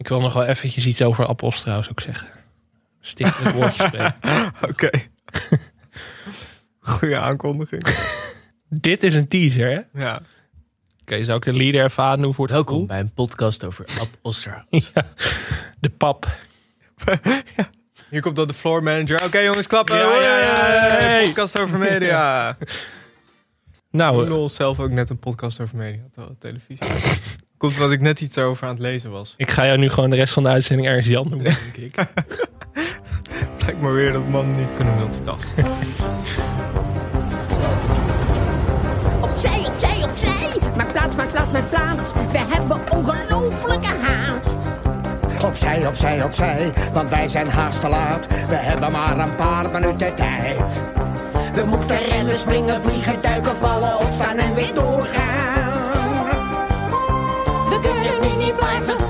Ik wil nog wel eventjes iets over appels trouwens ook zeggen. Stichtelijk woordje spreken. Oké. Goeie aankondiging. Dit is een teaser, hè? Oké, Ja. zou ik de leader even aandoen voor het Welkom gevoel? bij een podcast over appels. Ja, de pap. Hier komt dan de floor manager. Oké jongens, klappen. Ja, ja, ja, ja. Podcast over media. Nou, Lol zelf ook net een podcast over media. Televisie. Komt omdat ik net iets over aan het lezen was. ik ga jou nu gewoon de rest van de uitzending Ernst Jan noemen, denk ik. Lijkt maar weer dat mannen niet kunnen multitasken. Opzij, opzij, opzij. Maak plaats, maak plaats, maak plaats. We hebben ongelofelijke haast. Opzij, opzij, opzij, want wij zijn haast te laat. We hebben maar een paar minuten tijd. We moeten rennen, springen, vliegen, duiken, vallen, opstaan en weer doorgaan. Kunnen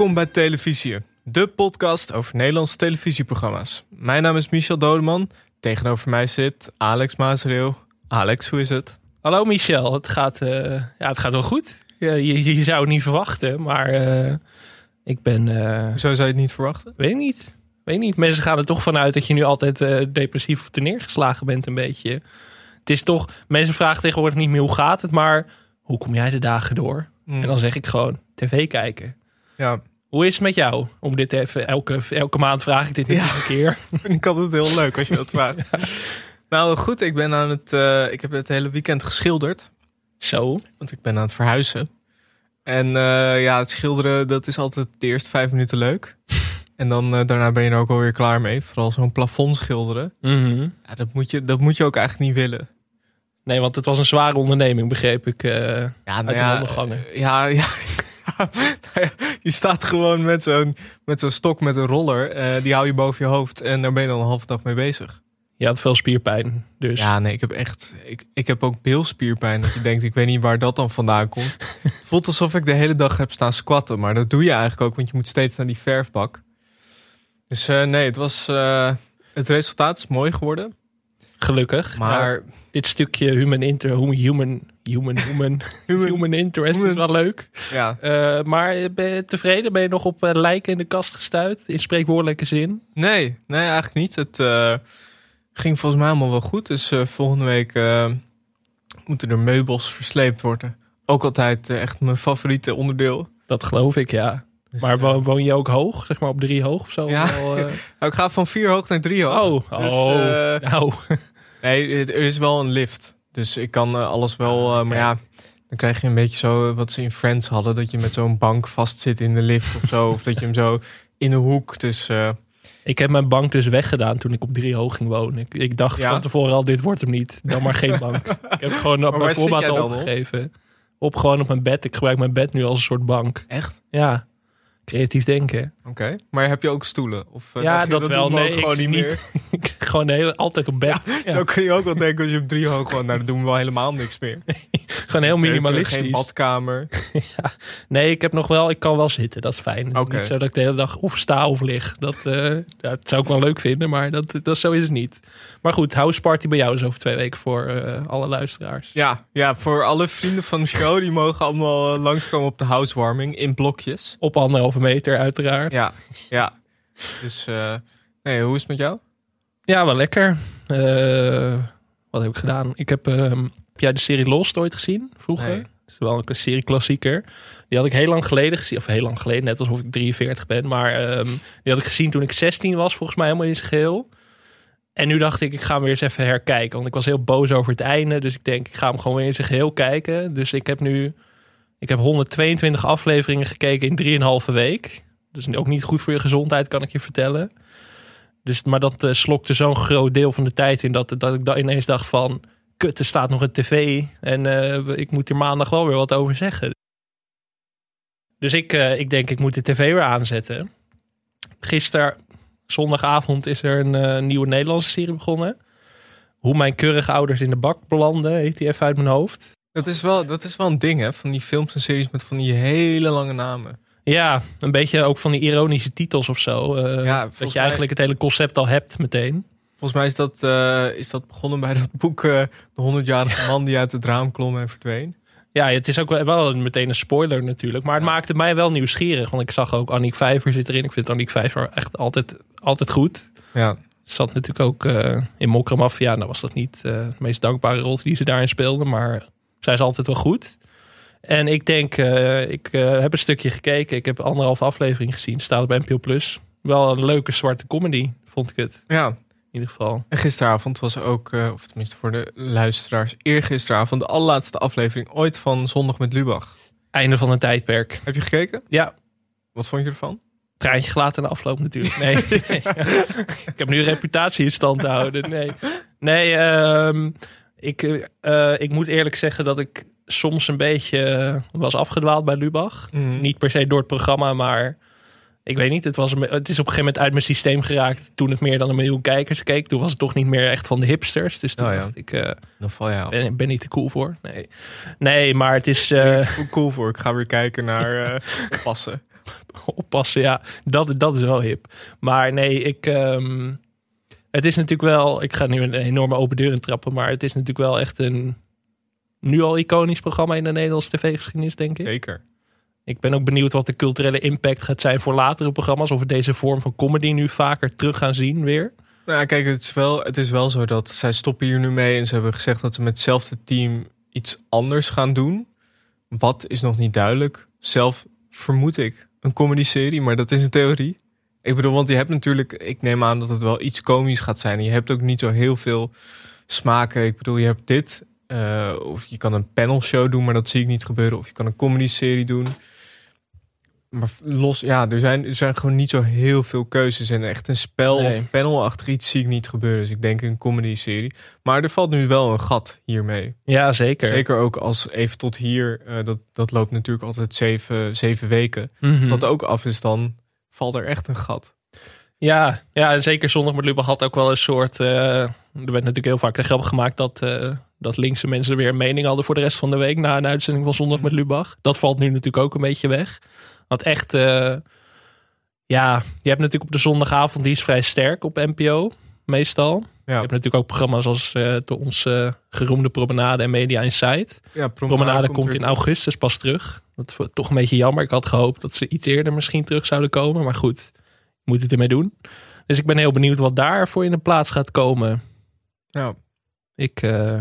Welkom bij Televisie, de podcast over Nederlandse televisieprogramma's. Mijn naam is Michel Dodeman. Tegenover mij zit Alex Maasreel. Alex, hoe is het? Hallo Michel, het gaat, eh, ja, het gaat wel goed. Je, je zou het niet verwachten, maar eh, ik ben, eh, Hoezo zou je het niet verwachten? weet niet. Weet niet. Mensen gaan er toch vanuit dat je nu altijd depressief of neergeslagen bent een beetje. Het is toch, mensen vragen tegenwoordig niet meer hoe gaat het, maar hoe kom jij de dagen door? Hmm. En dan zeg ik gewoon tv kijken. Ja, Hoe is het met jou? Om dit even, elke, elke maand vraag ik dit Ja. een keer. ik altijd heel leuk als je dat vraagt. Nou goed, ik ben aan het, eh, ik heb het hele weekend geschilderd. Zo. Want ik ben aan het verhuizen. En eh, ja, het schilderen, dat is altijd de eerste vijf minuten leuk. En dan eh, daarna ben je er ook alweer klaar mee. Vooral zo'n plafond schilderen. Mhm. Ja, dat, moet je, dat moet je ook eigenlijk niet willen. Nee, want het was een zware onderneming, begreep ik. Ja, nou Uit de Ja, ja. Je staat gewoon met zo'n met zo'n stok met een roller. eh, die hou je boven je hoofd. En daar ben je dan een halve dag mee bezig. je had veel spierpijn. Dus Ja, nee, ik heb echt. Ik, ik heb ook bilspierpijn. Dat je denkt, ik weet niet waar dat dan vandaan komt. Het voelt alsof ik de hele dag heb staan squatten. Maar dat doe je eigenlijk ook, want je moet steeds naar die verfbak. Dus eh, nee, het was. eh, het resultaat is mooi geworden. gelukkig. Maar dit stukje human inter, human, human, human, human, human interest is wel leuk. ja, Eh, maar ben je tevreden? Ben je nog op eh, lijken in de kast gestuurd? In spreekwoordelijke zin? Nee, nee, eigenlijk niet. Het eh, ging volgens mij allemaal wel goed. Dus volgende week moeten er meubels versleept worden. Ook altijd echt mijn favoriete onderdeel. Dat geloof ik, ja. Dus, Maar wo- woon je ook hoog? Zeg maar op drie hoog of zo? Ja. Wel, ik ga van vier hoog naar drie hoog. Oh, Dus, oh. nou. Nee, het- er is wel een lift. Dus ik kan eh, alles wel. eh, Maar ja, dan krijg je een beetje zo eh, wat ze in Friends hadden. Dat je met zo'n bank vastzit in de lift of zo. of dat je hem zo in de hoek. Dus Ik heb mijn bank dus weggedaan toen ik op drie hoog ging wonen. Ik, ik dacht Ja? van tevoren al, dit wordt hem niet. Dan maar geen bank. ik heb het gewoon op mijn voorbaat al op? opgegeven. Op gewoon op mijn bed. Ik gebruik mijn bed nu als een soort bank. echt. Ja, creatief denken. Oké. Maar heb je ook stoelen? Of, eh, Ja, dat wel. Nee, ook ik gewoon niet meer. gewoon de hele, altijd op bed. Ja, Zo kun je ook wel denken als je op drie hoog woont. Nou, dan doen we wel helemaal niks meer. gewoon heel minimalistisch. Geen badkamer. Nee, ik heb nog wel, ik kan wel zitten. Dat is fijn. Het is niet zo dat ik de hele dag of sta of lig. Dat, eh, ja, dat zou ik wel leuk vinden, maar dat, dat zo is het niet. Maar goed, house party bij jou is over twee weken voor eh, alle luisteraars. Ja, ja, voor alle vrienden van de show. Die mogen allemaal langskomen op de housewarming. In blokjes. Op anderhalve meter uiteraard. Ja, ja. Dus, eh, nee, hoe is het met jou? Ja, wel lekker. Eh, wat heb ik gedaan? Ik heb, ehm, heb jij de serie Lost ooit gezien vroeger? Nee. Dat is wel een serie klassieker. Die had ik heel lang geleden gezien. Of heel lang geleden, net alsof ik 43 ben. Maar ehm, die had ik gezien toen ik 16 was, volgens mij helemaal in zijn geheel. En nu dacht ik, ik ga hem weer eens even herkijken. Want ik was heel boos over het einde. Dus ik denk, ik ga hem gewoon weer in zijn geheel kijken. Dus ik heb nu... Ik heb 122 afleveringen gekeken in 3,5 week. Dus ook niet goed voor je gezondheid, kan ik je vertellen. Dus, maar dat eh, slokte zo'n groot deel van de tijd in dat, dat ik dan ineens dacht van... Kut, er staat nog een tv en eh, ik moet hier maandag wel weer wat over zeggen. Dus ik, eh, ik denk, ik moet de tv weer aanzetten. Gisteren, zondagavond, is er een nieuwe Nederlandse serie begonnen. Hoe mijn keurige ouders in de bak belanden, heet die even uit mijn hoofd. Dat is, wel, dat is wel een ding, hè? Van die films en series met van die hele lange namen. Ja, een beetje ook van die ironische titels of zo. eh, Ja, dat je mij- eigenlijk het hele concept al hebt meteen. Volgens mij is dat, eh, is dat begonnen bij dat boek eh, De 100-jarige man die uit het raam klom en verdween. Ja, het is ook wel, meteen een spoiler natuurlijk. Maar het Ja. maakte mij wel nieuwsgierig. Want ik zag ook Annick Vijver zit erin. Ik vind Annick Vijver echt altijd, altijd goed. Ja, zat natuurlijk ook in Mokromafia. Nou was dat niet de meest dankbare rol die ze daarin speelde. Maar zij is altijd wel goed. En ik denk, eh, ik eh, heb een stukje gekeken. Ik heb anderhalf aflevering gezien. Staat op NPO Plus. Wel een leuke zwarte comedy, vond ik het. ja. In ieder geval. En gisteravond was ook, eh, of tenminste voor de luisteraars, eergisteravond de allerlaatste aflevering ooit van Zondag met Lubach. Einde van een tijdperk. Heb je gekeken? Ja, Wat vond je ervan? traantje gelaten in de afloop natuurlijk. Nee. ik heb nu een reputatie in stand te houden. Nee, nee ehm, ik, ik moet eerlijk zeggen dat ik soms een beetje eh, was afgedwaald bij Lubach. Mhm. Niet per se door het programma, maar ik weet niet. Het, was een, het is op een gegeven moment uit mijn systeem geraakt toen ik meer dan een miljoen kijkers keek. Toen was het toch niet meer echt van de hipsters. Dus toen Oh ja. dacht ik, eh, Dan val je ben, ben niet te cool voor. Nee, nee maar het is... eh, Hoe cool voor. Ik ga weer kijken naar eh, passen. oppassen. Ja, dat, dat is wel hip. Maar nee, ik. ehm, het is natuurlijk wel. Ik ga nu een enorme open deur intrappen. Maar het is natuurlijk wel echt een. Nu al iconisch programma in de Nederlandse tv-geschiedenis, denk ik. Zeker. Ik ben ook benieuwd wat de culturele impact gaat zijn voor latere programma's. Of we deze vorm van comedy nu vaker terug gaan zien weer. Nou kijk, het is, wel, het is wel zo dat zij stoppen hier nu mee. En ze hebben gezegd dat ze met hetzelfde team iets anders gaan doen. Wat is nog niet duidelijk. Zelf vermoed ik een comedy-serie, maar dat is een theorie. Ik bedoel, want je hebt natuurlijk... Ik neem aan dat het wel iets komisch gaat zijn. En je hebt ook niet zo heel veel smaken. Ik bedoel, je hebt dit. Eh, of je kan een panelshow doen, maar dat zie ik niet gebeuren. Of je kan een comedy-serie doen. Maar los, ja, er zijn, er zijn gewoon niet zo heel veel keuzes. En echt een spel Nee. of panelachtig iets zie ik niet gebeuren. Dus ik denk een comedy-serie. Maar er valt nu wel een gat hiermee. Ja, zeker. Zeker ook als even tot hier, eh, dat, dat loopt natuurlijk altijd zeven, zeven weken. Mhm. Als dat ook af is, dan valt er echt een gat. Ja, ja, en zeker Zondag met Lubach had ook wel een soort... eh, er werd natuurlijk heel vaak de grap gemaakt dat, dat linkse mensen weer een mening hadden voor de rest van de week na een uitzending van Zondag met Lubach. Dat valt nu natuurlijk ook een beetje weg. Want echt, eh, ja, je hebt natuurlijk op de zondagavond, die is vrij sterk op NPO, meestal. Je Ja, hebt natuurlijk ook programma's als eh de onze geroemde Promenade en Media Insight. ja Promenade komt, in augustus pas terug. Dat is toch een beetje jammer. Ik had gehoopt dat ze iets eerder misschien terug zouden komen. Maar goed, je moet het ermee doen. Dus ik ben heel benieuwd wat daarvoor in de plaats gaat komen. Ja. Ik, eh,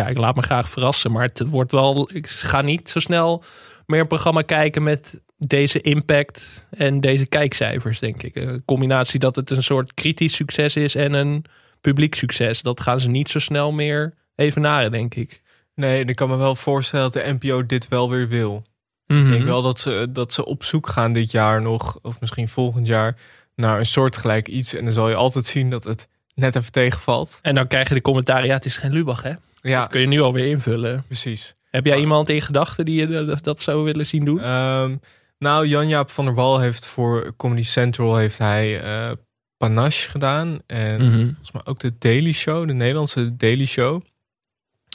ja, ik laat me graag verrassen. Maar het, wordt wel. Ik ga niet zo snel meer een programma kijken met deze impact en deze kijkcijfers, denk ik. Een combinatie dat het een soort kritisch succes is en een publiek succes. Dat gaan ze niet zo snel meer evenaren, denk ik. Nee, en ik kan me wel voorstellen dat de NPO dit wel weer wil. Ik Mhm. denk wel dat ze, dat ze op zoek gaan dit jaar nog, of misschien volgend jaar, naar een soortgelijk iets. En dan zal je altijd zien dat het net even tegenvalt. En dan krijg je de commentaar, ja, het is geen Lubach, hè? Ja, Dat kun je nu alweer invullen. precies. Heb jij iemand in gedachten die je dat, dat zou willen zien doen? Ehm, Nou, Jan-Jaap van der Wal heeft voor Comedy Central heeft hij eh, Panache gedaan. En Mhm. volgens mij ook de Daily Show, de Nederlandse Daily Show.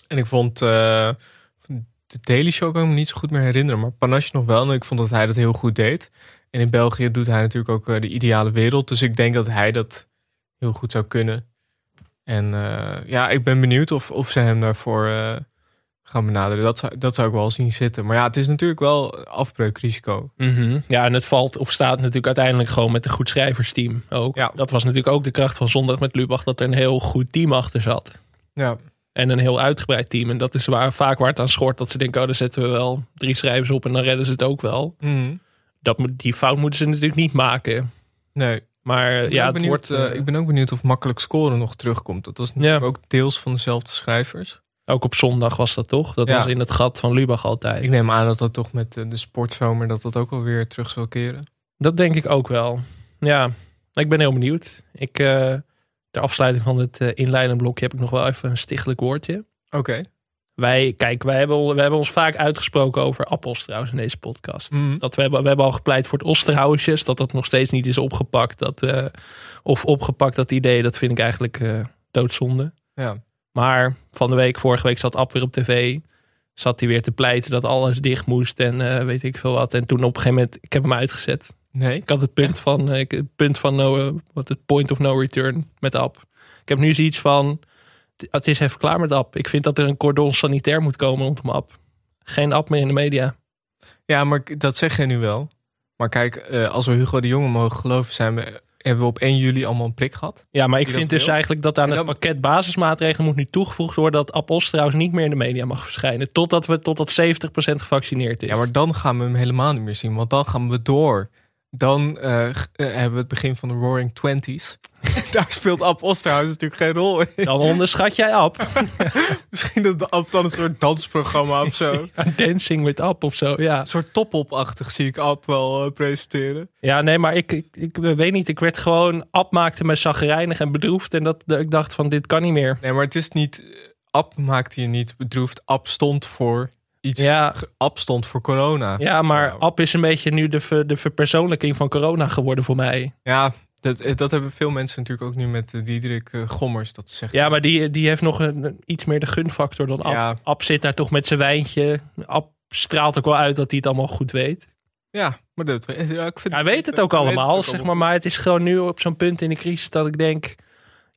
En ik vond eh, de Daily Show kan ik me niet zo goed meer herinneren, maar Panache nog wel. En ik vond dat hij dat heel goed deed. En in België doet hij natuurlijk ook eh, de ideale wereld. Dus ik denk dat hij dat heel goed zou kunnen. En eh, ja, ik ben benieuwd of, of ze hem daarvoor eh, gaan benaderen. Dat zou, dat zou ik wel zien zitten. Maar ja, het is natuurlijk wel afbreukrisico. Mhm. Ja, en het valt of staat natuurlijk uiteindelijk gewoon met een goed schrijversteam ook. Ja. Dat was natuurlijk ook de kracht van zondag met Lubach, dat er een heel goed team achter zat. Ja, En een heel uitgebreid team. En dat is waar, vaak waar het aan schort. Dat ze denken, oh, daar zetten we wel drie schrijvers op en dan redden ze het ook wel. Mhm. Dat, die fout moeten ze natuurlijk niet maken. nee. Maar Ik ben, ja, het benieuwd, wordt eh, eh, ik ben ook benieuwd of makkelijk scoren nog terugkomt. Dat was natuurlijk ook deels van dezelfde schrijvers. ook op zondag was dat toch? Dat Ja. was in het gat van Lubach altijd. Ik neem aan dat dat toch met eh, de sportzomer dat dat ook alweer terug zal keren. Dat denk ik ook wel. Ja, ik ben heel benieuwd. Ik, ter afsluiting van het inleidend blokje heb ik nog wel even een stichtelijk woordje. Oké. Wij, kijk, wij hebben, we hebben ons vaak uitgesproken over appels trouwens in deze podcast. Mhm. Dat we, hebben, we hebben al gepleit voor het Osterhausjes, dat dat nog steeds niet is opgepakt. Dat, eh, of opgepakt, dat idee, dat vind ik eigenlijk eh, doodzonde. Ja. Maar van de week, vorige week zat App weer op tv. Zat hij weer te pleiten dat alles dicht moest en eh, weet ik veel wat. En toen op een gegeven moment, ik heb hem uitgezet. Nee. Ik had het punt van, ik- het punt van no, wat het point of no return met App. Ik heb nu zoiets van, het is even klaar met App. Ik vind dat er een cordon sanitair moet komen rondom App. Geen App meer in de media. Ja, maar dat zeg je nu wel. Maar kijk, eh, als we Hugo de Jonge mogen geloven, zijn we, hebben we op 1 juli allemaal een prik gehad. Ja, maar ik vind dus wil. eigenlijk dat aan het pakket basismaatregelen moet nu toegevoegd worden dat App Osterhaus niet meer in de media mag verschijnen. Totdat we totdat 70% gevaccineerd is. Ja, maar dan gaan we hem helemaal niet meer zien, want dan gaan we door. Dan eh, eh, hebben we het begin van de Roaring Twenties. Daar speelt Ab Osterhuis natuurlijk geen rol in. Dan onderschat jij App. Misschien dat Ab dan een soort dansprogramma of zo. Dancing with App of zo, ja. Een soort top-op-achtig zie ik Ab wel eh, presenteren. Ja, nee, maar ik, ik, ik weet niet. Ik werd gewoon, Ab maakte me zagrijnig en bedroefd. En dat ik dacht van, dit kan niet meer. Nee, maar het is niet... Ab maakte je niet bedroefd. Ab stond voor iets... Ja. Ab stond voor corona. Ja, maar Nou. Ab is een beetje nu de, ver- de verpersoonlijking van corona geworden voor mij. Ja, dat, eh, dat hebben veel mensen natuurlijk ook nu met eh, Diederik eh, Gommers. Dat ze zeggen, Ja, maar die, die heeft nog een, iets meer de gunfactor dan Ab. Ja. Ab zit daar toch met zijn wijntje. Ab straalt ook wel uit dat hij het allemaal goed weet. Ja, maar dat, ja, ik vind, Hij weet het ook allemaal, ook zeg maar. Maar het is gewoon nu op zo'n punt in de crisis dat ik denk...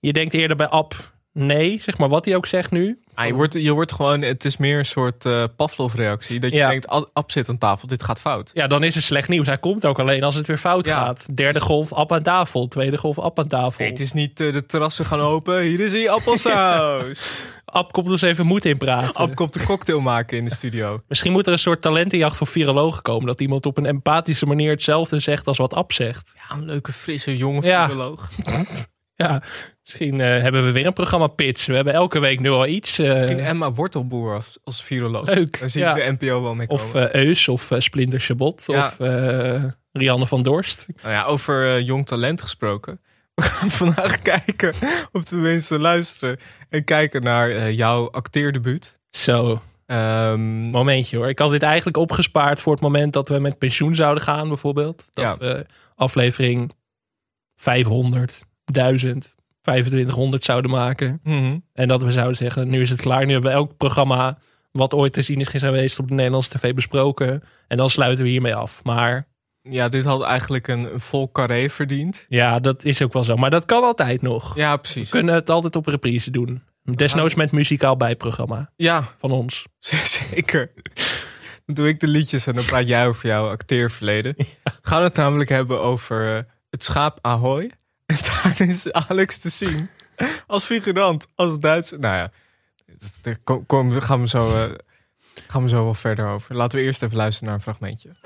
Je denkt eerder bij Ab nee, zeg maar wat hij ook zegt nu. Ah, je, wordt, je wordt gewoon, het is meer een soort eh Pavlov-reactie. Dat je Ja. denkt, "Ab- zit aan tafel, dit gaat fout. Ja, dan is het slecht nieuws. Hij komt ook alleen als het weer fout Ja. gaat. Derde golf, Ab aan tafel. Tweede golf, Ab aan tafel. Nee, het is niet eh, de terrassen gaan open. Hier is hij, appelsaus. Ab komt dus even moed in praten. Ab komt de cocktail maken in de studio. Misschien moet er een soort talentenjacht voor virologen komen. Dat iemand op een empathische manier hetzelfde zegt als wat Ab zegt. Ja, een leuke, frisse, jonge Ja. filoloog. Ja, misschien eh, hebben we weer een programma Pits. We hebben elke week nu al iets. eh, Misschien Emma Wortelboer als, als viroloog. Leuk, Daar zie ja. ik de NPO wel mee komen. of eh, Eus of Splinter Chabot Ja. of Rianne van Dorst. Nou ja, over jong talent gesproken. We gaan vandaag kijken, of tenminste luisteren. En kijken naar jouw acteerdebuut. Zo, Ehm, momentje hoor. Ik had dit eigenlijk opgespaard voor het moment dat we met pensioen zouden gaan bijvoorbeeld. Dat Ja. we aflevering 500, 1000, 2500 zouden maken. mhm. En dat we zouden zeggen, nu is het klaar. Nu hebben we elk programma wat ooit te zien is geweest op de Nederlandse tv besproken. En dan sluiten we hiermee af. Maar Ja, dit had eigenlijk een, een vol carré verdiend. ja, dat is ook wel zo. Maar dat kan altijd nog. Ja, precies. We kunnen het altijd op reprise doen. Desnoods met muzikaal bijprogramma Ja, van ons. zeker. Dan doe ik de liedjes en dan praat jij over jouw acteerverleden. We gaan het namelijk hebben over eh, het schaap Ahoy. En daar is Alex te zien als figurant, als Duits. Nou ja, daar kom, gaan we zo, eh, gaan we zo wel verder over. Laten we eerst even luisteren naar een fragmentje.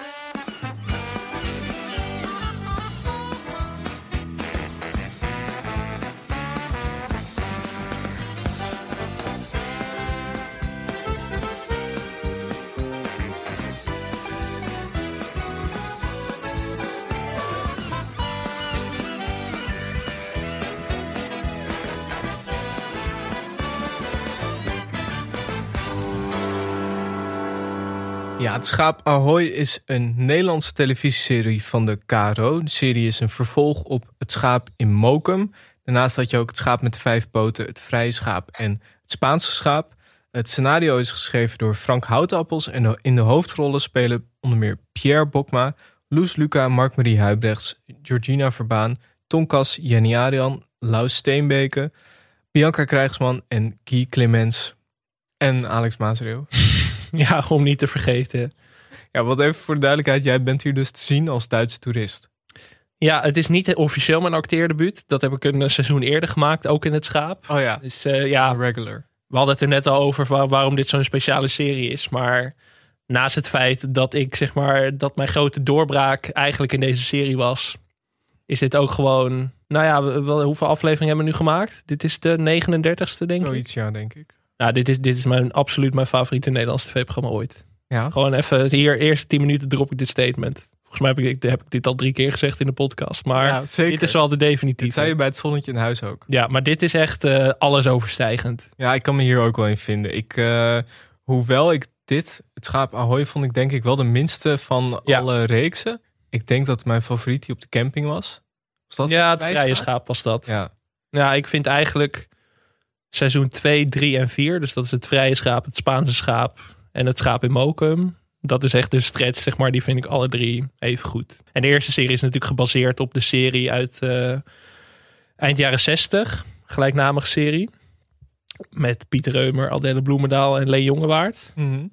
Schaap Ahoy is een Nederlandse televisieserie van de KRO. De serie is een vervolg op Het Schaap in Mokum. Daarnaast had je ook Het Schaap met de Vijf Poten, Het Vrije Schaap en Het Spaanse Schaap. Het scenario is geschreven door Frank Houtappels en in de hoofdrollen spelen onder meer Pierre Bokma, Loes Luca, Mark-Marie Huibrechts, Georgina Verbaan, Tonkas, Jenny Arian, Laus Steenbeke, Bianca Krijgsman en Guy Clemens en Alex Maasreel. Ja, om niet te vergeten. Ja, wat even voor de duidelijkheid. Jij bent hier dus te zien als Duitse toerist. Ja, het is niet officieel mijn acteerdebuut. Dat heb ik een eh, seizoen eerder gemaakt, ook in het schaap. Oh ja, Dus eh, ja, regular. we hadden het er net al over waar- waarom dit zo'n speciale serie is. Maar naast het feit dat ik zeg maar dat mijn grote doorbraak eigenlijk in deze serie was, is dit ook gewoon. Nou ja, hoeveel afleveringen hebben we nu gemaakt? Dit is de 39ste, denk ik. Zoiets, ja, denk ik. Nou, dit is, dit is mijn, absoluut mijn favoriete Nederlandse tv-programma ooit. Ja, Gewoon even hier, eerste 10 minuten drop ik dit statement. Volgens mij heb ik, heb ik dit al drie keer gezegd in de podcast. Maar ja dit is wel de Dit definitieve. zei je bij het zonnetje in huis ook. Ja, maar dit is echt eh, alles overstijgend. Ja, ik kan me hier ook wel in vinden. Ik, eh, hoewel ik dit, het schaap Ahoy, vond ik denk ik wel de minste van Ja. alle reeksen. Ik denk dat mijn favoriet die op de camping was. Was dat Ja, het Vrije schaap was dat. Ja, Ja, ik vind eigenlijk seizoen 2, 3 en 4. Dus dat is het vrije schaap, het Spaanse schaap en het schaap in Mokum. Dat is echt de stretch, zeg maar. Die vind ik alle drie even goed. En de eerste serie is natuurlijk gebaseerd op de serie uit eh, eind jaren 60. Gelijknamige serie. Met Pieter Reumer, Adele Bloemendaal en Leen Jongewaard. Mhm.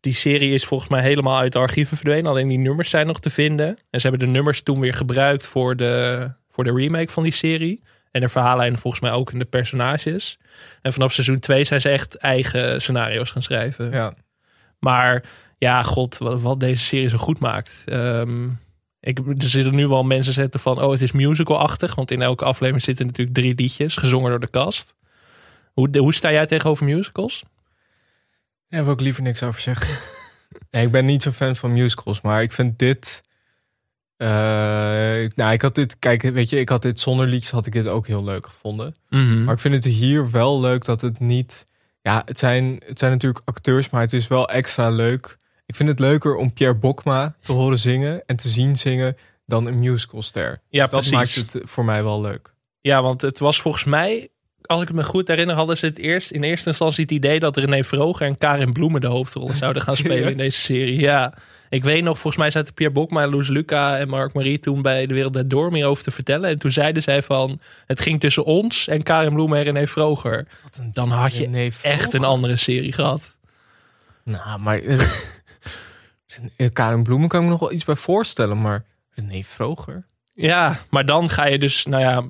Die serie is volgens mij helemaal uit de archieven verdwenen. Alleen die nummers zijn nog te vinden. En ze hebben de nummers toen weer gebruikt voor de, voor de remake van die serie. En de verhaallijn volgens mij ook in de personages. En vanaf seizoen 2 zijn ze echt eigen scenario's gaan schrijven. ja. Maar ja, god, wat, wat deze serie zo goed maakt. Ehm, ik, er zitten nu wel mensen zetten van, oh, het is musical-achtig. Want in elke aflevering zitten natuurlijk drie liedjes, gezongen door de cast. Hoe, hoe sta jij tegenover musicals? Daar wil ik liever niks over zeggen. nee, ik ben niet zo'n fan van musicals, maar ik vind dit... eh, nou, ik had dit, kijk, weet je, ik had dit zonder liedjes had ik dit ook heel leuk gevonden. Maar ik vind het hier wel leuk dat het niet. Ja, het zijn, het zijn natuurlijk acteurs, maar het is wel extra leuk. Ik vind het leuker om Pierre Bokma te horen zingen en te zien zingen dan een musicalster. Ja, Dus dat precies. maakt het voor mij wel leuk. Ja, want het was volgens mij, als ik me goed herinner, hadden ze het eerst in eerste instantie het idee dat René Vroger en Karin Bloemen de hoofdrollen zouden gaan spelen in deze serie. Ja, ik weet nog, volgens mij zaten Pierre Bokma, Loes Luca en Mark Marie toen bij De Wereld Door meer over te vertellen. En toen zeiden zij van, het ging tussen ons en Karin Bloemen en René Vroger. Dan had je echt een andere serie gehad. Nou, maar. eh, eh, Karen Bloemen kan ik me nog wel iets bij voorstellen, maar. Nee, Vroger. Ja, maar dan ga je dus, nou ja,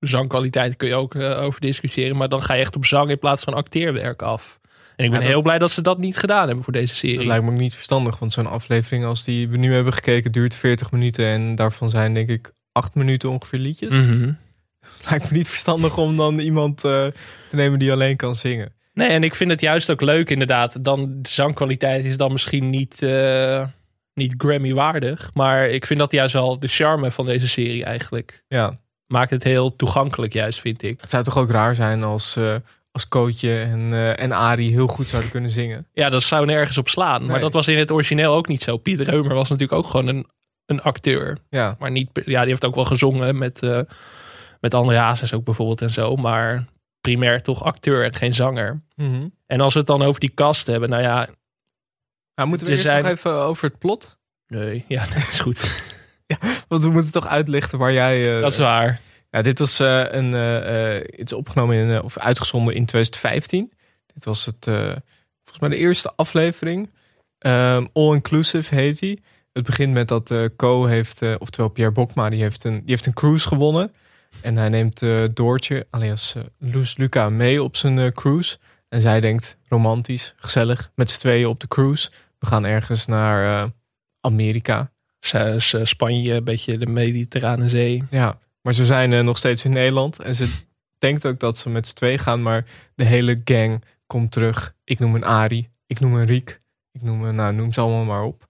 zangkwaliteit kun je ook eh, over discussiëren. Maar dan ga je echt op zang in plaats van acteerwerk af. En ik ben Ja, dat- heel blij dat ze dat niet gedaan hebben voor deze serie. Dat lijkt me ook niet verstandig, want zo'n aflevering als die we nu hebben gekeken duurt 40 minuten en daarvan zijn denk ik 8 minuten ongeveer liedjes. Mhm. Lijkt me niet verstandig om dan iemand eh, te nemen die alleen kan zingen. Nee, en ik vind het juist ook leuk inderdaad. Dan, de zangkwaliteit is dan misschien niet, eh, niet Grammy-waardig. Maar ik vind dat juist wel de charme van deze serie eigenlijk. Ja, Maakt het heel toegankelijk juist, vind ik. het zou toch ook raar zijn als, eh als Kootje en, eh en Arie heel goed zouden kunnen zingen. Ja, dat zou nergens op slaan. Maar dat was in het origineel ook niet zo. Pieter Reumer was natuurlijk ook gewoon een, een acteur. Ja, Maar niet, ja, die heeft ook wel gezongen met, eh met André Hazes ook bijvoorbeeld en zo. Maar primair toch acteur en geen zanger. Mhm. En als we het dan over die kast hebben, nou ja, nou, moeten we Er eerst zijn- nog even over het plot? nee, ja, dat is goed. Want we moeten toch uitlichten waar jij... eh, dat is waar. Ja, dit was eh, een. eh, eh, het is opgenomen in, of uitgezonden in 2015. Dit was het, volgens mij de eerste aflevering. Ehm, All Inclusive heet die. Het begint met dat Co heeft, oftewel Pierre Bokma, die heeft, een, die heeft een cruise gewonnen. En hij neemt Doortje, alias Loes Luca, mee op zijn cruise. En zij denkt, romantisch, gezellig, met z'n tweeën op de cruise. We gaan ergens naar Amerika. Spanje, een beetje de Mediterrane Zee. Ja, maar ze zijn eh, nog steeds in Nederland. En ze denkt ook dat ze met z'n twee gaan. Maar de hele gang komt terug. Ik noem een Ari. Ik noem een Riek. Ik noem een, nou, noem ze allemaal maar op.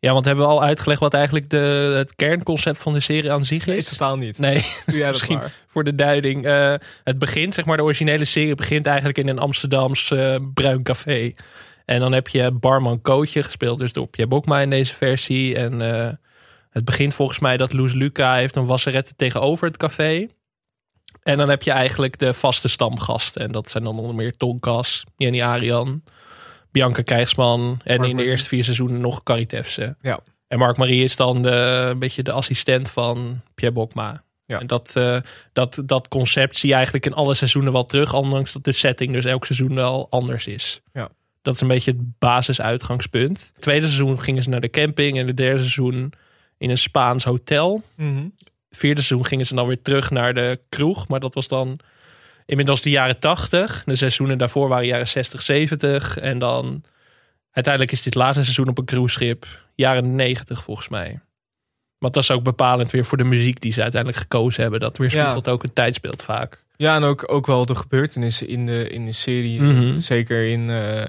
Ja, want hebben we al uitgelegd wat eigenlijk de, het kernconcept van de serie aan zich Nee, is? totaal niet. Nee, Doe jij dat misschien. maar. voor de duiding. Eh, het begint, zeg maar, de originele serie begint eigenlijk in een Amsterdams eh, bruin café. En dan heb je barman Kootje gespeeld, dus door Pierre Bokma in deze versie. En eh, het begint volgens mij dat Loes Luca heeft een wasserette tegenover het café. En dan heb je eigenlijk de vaste stamgasten. En dat zijn dan onder meer Tonkas, Jenny Arian, Bianca Krijgsman. En in de Marie. eerste vier seizoenen nog Caritefse. Ja. En Mark Marie is dan de, een beetje de assistent van Pierre Bokma. Ja. En dat, eh, dat, dat concept zie je eigenlijk in alle seizoenen wel terug. Ondanks dat de setting dus elk seizoen wel anders is. Ja. Dat is een beetje het basisuitgangspunt. Het tweede seizoen gingen ze naar de camping. En het derde seizoen in een Spaans hotel. Mhm. Vierde seizoen gingen ze dan weer terug naar de kroeg. Maar dat was dan inmiddels de jaren 80. De seizoenen daarvoor waren jaren 60, 70. En dan uiteindelijk is dit laatste seizoen op een cruiseschip jaren 90 volgens mij. Want dat is ook bepalend weer voor de muziek die ze uiteindelijk gekozen hebben. Dat weerspiegelt ook een tijdsbeeld vaak. Ja, en ook, ook wel de gebeurtenissen in de, in de serie. Mhm. Zeker in eh,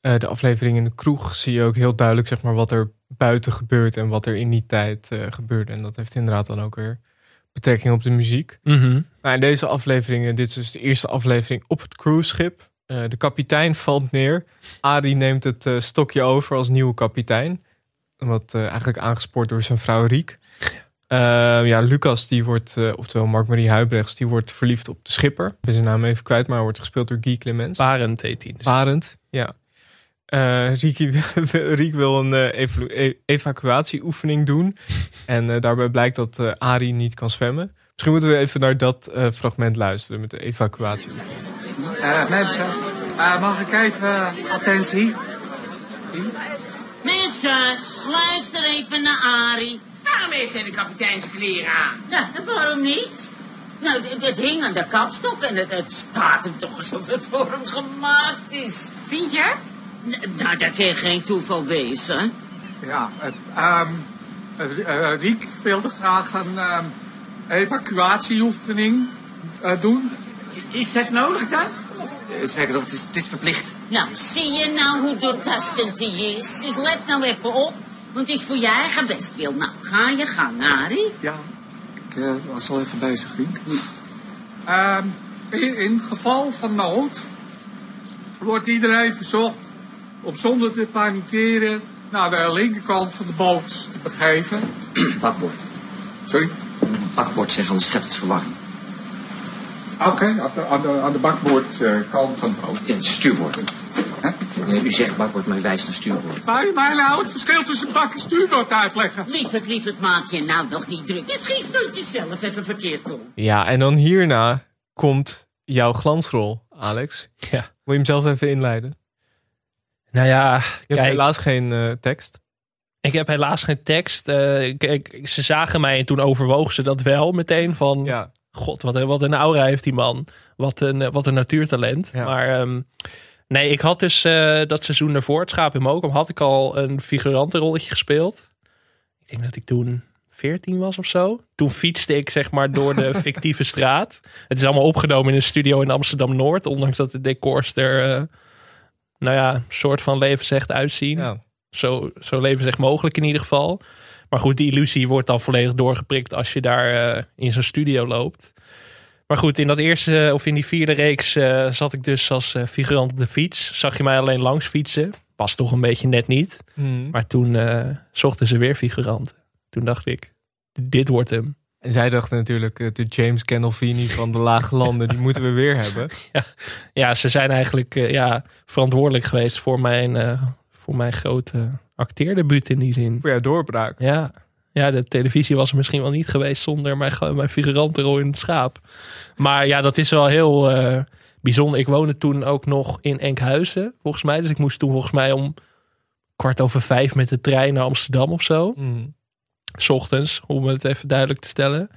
eh, de aflevering in de kroeg zie je ook heel duidelijk zeg maar, wat er buiten gebeurt en wat er in die tijd eh, gebeurde. En dat heeft inderdaad dan ook weer betrekking op de muziek. Mhm. Nou, in deze aflevering, dit is dus de eerste aflevering op het cruiseschip. Eh, de kapitein valt neer. Adi neemt het eh, stokje over als nieuwe kapitein. Wat eh, eigenlijk aangespoord door zijn vrouw Riek. Eh, ja, Lucas, die wordt, eh, oftewel Mark-Marie Huibrechts, die wordt verliefd op de schipper. Ik ben zijn naam even kwijt, maar wordt gespeeld door Guy Clemens. Barend heet hij. Dus. Barend, ja. Eh Riek, Riek wil een eh, evalu- e- evacuatieoefening doen. En eh, daarbij blijkt dat eh Ari niet kan zwemmen. Misschien moeten we even naar dat eh, fragment luisteren met de evacuatieoefening. Eh, mensen, eh, mag ik even attentie? Mensen, luister even naar Arie. Waarom heeft hij de kapiteinskleren aan? Nou, en waarom niet? Nou, dit, dit hing aan de kapstok en het, het staat hem toch alsof het voor hem gemaakt is. Vind je? Nou, dat kan geen toeval wezen. Ja, eh, ehm, eh, eh, Riek wilde graag een ehm, evacuatieoefening eh, doen. Is dat nodig dan? Zeker nog, het is, het is verplicht. Nou, zie je nou hoe doortastend hij is? Dus let nou even op, want het is voor je eigen bestwil. Nou, ga je gang, Arie. Ja, ik eh, was al even bezig, Riek. Ehm, in, in geval van nood wordt iedereen verzocht om zonder te panikeren naar de linkerkant van de boot te begeven. Bakboord. Sorry? Bakboord zeggen, anders schept het verwarring. Oké, aan de, aan de, aan de bakboordkant van de boot. Ja, stuurboord. Hè? Nee, u zegt bakboord, maar u wijst naar stuurboord. Wou je mij nou het verschil tussen bak en stuurboord uitleggen? Lieverd, lieverd, maak je nou nog niet druk. Misschien stond je zelf even verkeerd om. Ja, en dan hierna komt jouw glansrol, Alex. Ja. Wil je hem zelf even inleiden? Nou ja, Je hebt helaas geen eh, tekst. ik heb helaas geen tekst. Eh, kijk, ze zagen mij en toen overwogen ze dat wel meteen van... Ja, God, wat een, wat een aura heeft die man. Wat een, eh, wat een natuurtalent. Ja. Maar ehm, nee, ik had dus dat seizoen daarvoor, het Schaap in Mokum, had ik al een figurantenrolletje gespeeld. Ik denk dat ik toen 14 was of zo. Toen fietste ik zeg maar door de fictieve straat. Het is allemaal opgenomen in een studio in Amsterdam-Noord. Ondanks dat de decors er, nou ja, soort van levensecht uitzien. ja. Zo, zo levensecht mogelijk in ieder geval. Maar goed, die illusie wordt dan volledig doorgeprikt als je daar eh, in zo'n studio loopt. Maar goed, in dat eerste of in die vierde reeks eh, zat ik dus als eh, figurant op de fiets. Zag je mij alleen langs fietsen. Was toch een beetje net niet. Hmm. Maar toen eh, zochten ze weer figuranten. Toen dacht ik, dit wordt hem. En zij dachten natuurlijk, eh, de James Gandolfini van de Lage Landen, die moeten we weer hebben. Ja, ze zijn eigenlijk eh, ja, verantwoordelijk geweest voor mijn, eh, voor mijn grote acteerdebuut in die zin. Voor jouw doorbraak. Ja. ja, de televisie was er misschien wel niet geweest zonder mijn, mijn figurantenrol in het schaap. Maar ja, dat is wel heel bijzonder. Ik woonde toen ook nog in Enkhuizen, volgens mij. Dus ik moest toen volgens mij om kwart over vijf met de trein naar Amsterdam of zo. Hmm. S ochtends, om het even duidelijk te stellen.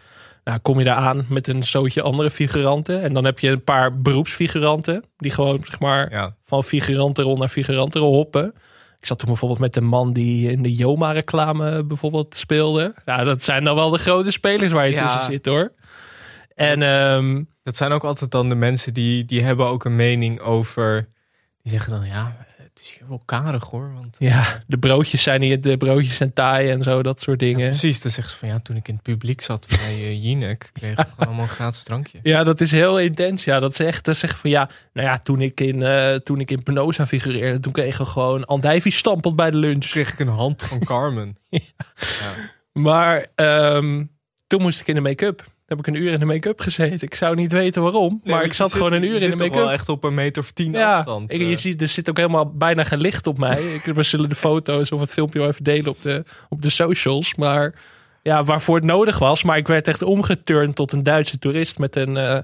Nou, kom je daar aan met een zootje andere figuranten. En dan heb je een paar beroepsfiguranten. Die gewoon, zeg maar, Ja, van figurantenrol naar figurantenrol hoppen. Ik zat toen bijvoorbeeld met de man die in de Joma-reclame bijvoorbeeld speelde. Ja, dat zijn dan wel de grote spelers waar je Ja. tussen zit hoor. En ehm, dat zijn ook altijd dan de mensen die, die hebben ook een mening over... Die zeggen dan, ja, het is hier wel karig hoor. Want, Ja, de broodjes zijn niet, de broodjes zijn taai en zo, dat soort dingen. Ja, Precies, dan zegt ze van ja, toen ik in het publiek zat bij uh, Jinek, kregen we gewoon allemaal een gratis drankje. dat is heel intens. Ja, dat is echt, dat zeggen van ja, nou ja, toen ik in, eh, toen ik in Penosa figureerde, toen kregen we gewoon andijvie stampeld bij de lunch. Kreeg ik een hand van Carmen. ja. Maar ehm, toen moest ik in de make-up. Heb ik een uur in de make-up gezeten. Ik zou niet weten waarom, maar ik zat zit- gewoon een uur in de make-up. wel echt op een meter of tien Ja, afstand. ik, je eh. ziet, er zit ook helemaal bijna geen licht op mij. Ik, we zullen de foto's of het filmpje wel even delen op de, op de socials. Maar ja, waarvoor het nodig was. Maar ik werd echt omgeturnd tot een Duitse toerist met een eh,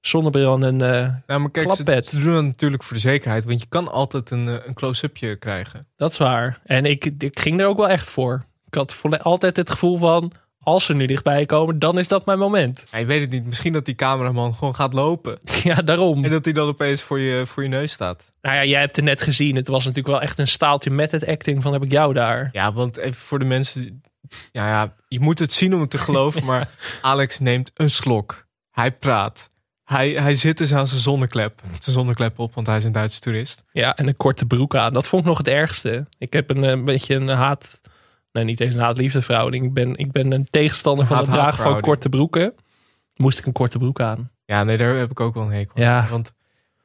zonnebril en een... eh, Nou, maar kijk, ze, doen dat natuurlijk voor de zekerheid. Want je kan altijd een, een close-upje krijgen. dat is waar. En ik, ik ging er ook wel echt voor. Ik had altijd het gevoel van... Als ze nu dichtbij komen, dan is dat mijn moment. Ja, je weet het niet. Misschien dat die cameraman gewoon gaat lopen. Ja, daarom. En dat hij dan opeens voor je, voor je neus staat. Nou ja, jij hebt het net gezien. Het was natuurlijk wel echt een staaltje met het acting van heb ik jou daar. Ja, want even voor de mensen... Ja, ja, je moet het zien om het te geloven. maar Alex neemt een slok. Hij praat. Hij, hij zit dus aan zijn zonneklep. Zijn zonneklep op, want hij is een Duitse toerist. Ja, en een korte broek aan. Dat vond ik nog het ergste. Ik heb een, een beetje een haat... Nee, niet eens een haat-liefde verhouding. Ik ben, ik ben een tegenstander van het dragen van korte broeken. Moest ik een korte broek aan. Ja, nee, daar heb ik ook wel een hekel aan. Ja. Want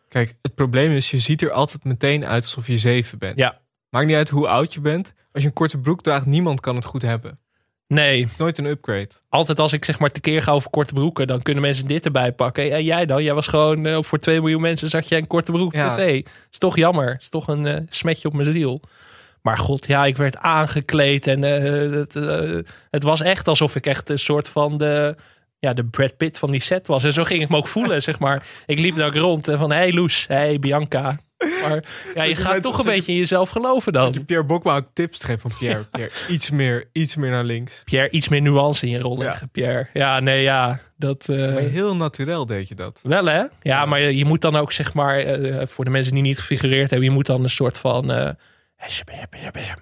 kijk, het probleem is, je ziet er altijd meteen uit alsof je zeven bent. Ja. Maakt niet uit hoe oud je bent. Als je een korte broek draagt, niemand kan het goed hebben. Nee, Het is nooit een upgrade. altijd als ik zeg maar tekeer ga over korte broeken... dan kunnen mensen dit erbij pakken. En jij dan? Jij was gewoon... eh, voor 2 miljoen mensen zag jij een korte broek op Ja. tv. Is toch jammer. Is toch een eh, smetje op mijn ziel. Maar god, ja, ik werd aangekleed. En eh, het, eh, het was echt alsof ik echt een soort van de... Ja, de Brad Pitt van die set was. En zo ging ik me ook voelen, zeg maar. Ik liep daar rond en van... Hey Loes, hey Bianca. Maar ja, je je gaat toch een beetje in jezelf geloven Dat je dan. Pierre Bokma ook tips te geven van Pierre. Pierre iets, meer, iets meer naar links. Pierre, iets meer nuance in je rol Ja. Pierre. Ja, nee, ja. Dat, eh, Maar heel natuurlijk deed je dat. Wel hè? Ja, maar je, je moet dan ook zeg maar, voor de mensen die niet gefigureerd hebben, je moet dan een soort van.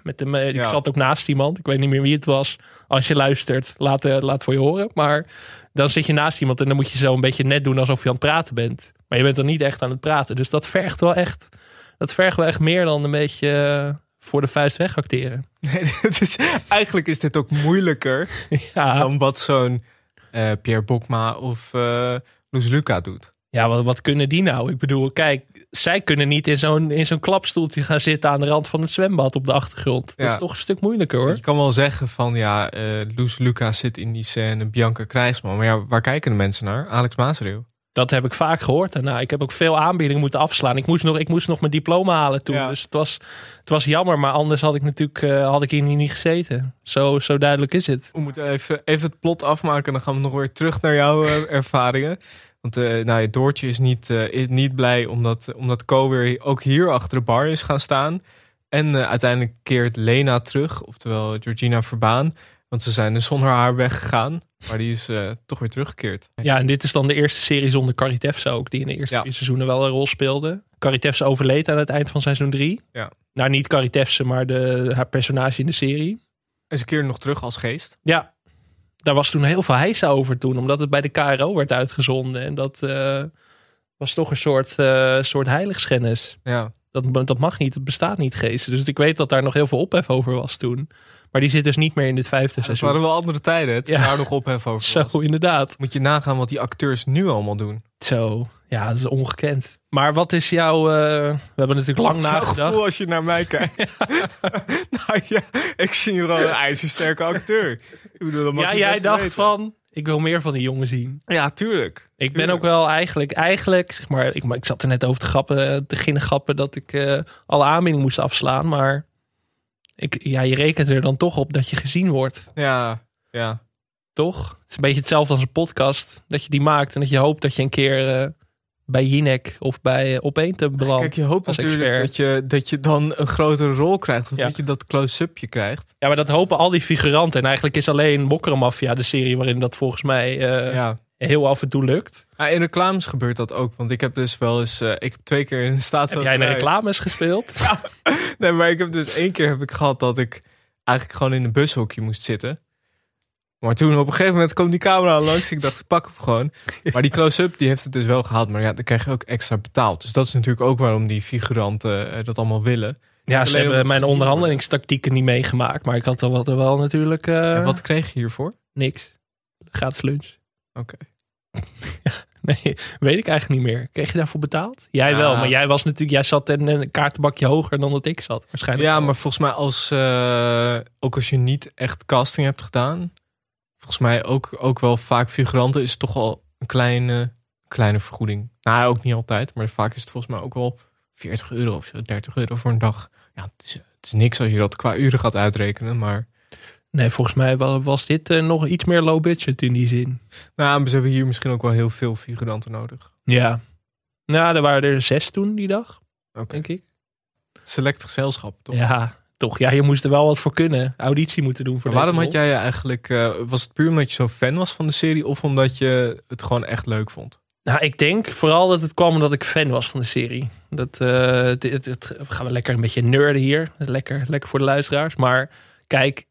Met de, ik Ja. zat ook naast iemand, ik weet niet meer wie het was. Als je luistert, laat, eh, laat voor je horen. Maar dan zit je naast iemand en dan moet je zo een beetje net doen alsof je aan het praten bent. Maar je bent dan niet echt aan het praten. Dus dat vergt wel echt, dat vergt wel echt meer dan een beetje eh, voor de vuist weg acteren. Nee, is, eigenlijk is dit ook moeilijker Ja, dan wat zo'n eh, Pierre Bokma of eh Loes Luca doet. Ja, wat, wat kunnen die nou? Ik bedoel, kijk, zij kunnen niet in zo'n, in zo'n klapstoeltje gaan zitten aan de rand van het zwembad op de achtergrond. Dat is toch een stuk moeilijker hoor. Je kan wel zeggen van ja, eh Loes Luca zit in die scène, Bianca Krijsman. Maar ja, waar kijken de mensen naar? Alex Maasreel. Dat heb ik vaak gehoord daarna. Ik heb ook veel aanbiedingen moeten afslaan. Ik moest nog, ik moest nog mijn diploma halen toen. Ja. Dus het was, het was jammer, maar anders had ik natuurlijk eh, had ik hier niet gezeten. Zo, zo duidelijk is het. We moeten even, even het plot afmaken en dan gaan we nog weer terug naar jouw eh, ervaringen. Want eh nou, ja, Doortje is niet, eh, is niet blij omdat, omdat Co weer ook hier achter de bar is gaan staan. En eh, uiteindelijk keert Lena terug, oftewel Georgina Verbaan. Want ze zijn dus zonder haar weggegaan. Maar die is toch weer teruggekeerd. Ja, en dit is dan de eerste serie zonder Caritefse ook, die in de eerste Ja. seizoenen wel een rol speelde. Caritefse overleed aan het eind van seizoen drie. Ja. Nou, niet Caritefse, maar de, haar personage in de serie. En ze keert nog terug als geest. Ja, daar was toen heel veel heisa over toen, omdat het bij de KRO werd uitgezonden. En dat eh, was toch een soort, eh soort heiligschennis. Ja. Dat, dat mag niet, het bestaat niet, geesten. Dus ik weet dat daar nog heel veel ophef over was toen. Maar die zit dus niet meer in dit vijfde Het seizoen. waren wel andere tijden, hè, toen Ja. daar nog ophef over Zo, inderdaad. Moet je nagaan wat die acteurs nu allemaal doen. Zo, ja, dat is ongekend. Maar wat is jouw... eh, we hebben natuurlijk lang Wat nagedacht. gevoel als je naar mij kijkt? nou ja, ik zie hier wel een ijzersterke acteur. Ik bedoel, dat mag Ja, je jij best dacht weten. van, ik wil meer van die jongen zien. Ja, tuurlijk. Ik ben Tuurlijk. ook wel eigenlijk, eigenlijk zeg maar, ik, maar ik zat er net over te grappen, te beginnen grappen dat ik eh, alle aanbiedingen moest afslaan. Maar ik, ja, je rekent er dan toch op dat je gezien wordt, Ja, ja. toch? Het is een beetje hetzelfde als een podcast, dat je die maakt en dat je hoopt dat je een keer eh, bij Jinek of bij uh, Opeen te belandt. Kijk, je hoopt natuurlijk expert. dat je, dat je dan een grotere rol krijgt. Of Ja. dat je dat close-upje krijgt. Ja, maar dat hopen al die figuranten. En eigenlijk is alleen Mokkermafia de serie waarin dat volgens mij eh, ja. heel af en toe lukt. Ja, in reclames gebeurt dat ook. Want ik heb dus wel eens... eh, ik heb twee keer in de Heb jij in reclames gespeeld? Nee, maar ik heb dus één keer heb ik gehad dat ik eigenlijk gewoon in een bushokje moest zitten. Maar toen op een gegeven moment kwam die camera langs. Ik dacht, ik pak hem gewoon. Maar die close-up die heeft het dus wel gehaald. Maar ja, dan krijg je ook extra betaald. Dus dat is natuurlijk ook waarom die figuranten eh, dat allemaal willen. Ja, ze hebben mijn onderhandelingstactieken niet meegemaakt. Maar ik had er wat, er wel natuurlijk eh, En wat kreeg je hiervoor? niks. Gratis lunch. Oké. Nee, weet ik eigenlijk niet meer. Kreeg je daarvoor betaald? Jij Ja. wel, maar jij was natuurlijk, jij zat in een kaartenbakje hoger dan dat ik zat. Waarschijnlijk. Ja, wel. maar volgens mij als, eh, ook als je niet echt casting hebt gedaan. Volgens mij ook, ook wel vaak figuranten is het toch wel een kleine, kleine vergoeding. Nou, ook niet altijd. Maar vaak is het volgens mij ook wel 40 euro of zo. 30 euro voor een dag. Ja, het is, het is niks als je dat qua uren gaat uitrekenen. Maar Nee, volgens mij wa- was dit eh, nog iets meer low budget in die zin. nou, ze hebben hier misschien ook wel heel veel figuranten nodig. Ja. Nou, er waren er zes toen die dag, Oké. denk ik. Select gezelschap, toch? Ja, toch. Ja, je moest er wel wat voor kunnen. Auditie moeten doen voor Maar waarom had jij je eigenlijk... eh, was het puur omdat je zo fan was van de serie? Of omdat je het gewoon echt leuk vond? Nou, ik denk vooral dat het kwam omdat ik fan was van de serie. Dat, het, het, het- we gaan we lekker een beetje nerden hier. Lekker, lekker voor de luisteraars. Maar kijk,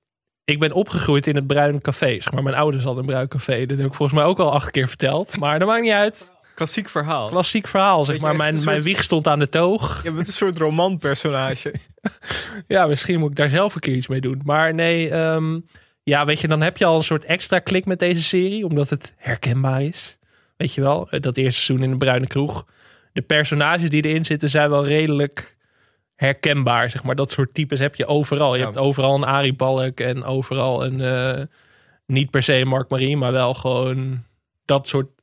ik ben opgegroeid in het Bruin Café. Zeg maar, mijn ouders hadden een Bruin Café. Dat heb ik volgens mij ook al acht keer verteld. Maar dat maakt niet uit. Klassiek verhaal. Klassiek verhaal, zeg maar. Mijn, mijn wieg stond aan de toog. Je bent een soort romanpersonage. Ja, misschien moet ik daar zelf een keer iets mee doen. Maar nee, ehm, ja, weet je, dan heb je al een soort extra klik met deze serie. Omdat het herkenbaar is. Weet je wel, dat eerste seizoen in de Bruine Kroeg. De personages die erin zitten zijn wel redelijk herkenbaar, zeg maar. Dat soort types heb je overal. Je Ja. hebt overal een Arie Balk en overal een... eh, niet per se Mark Marie, maar wel gewoon dat soort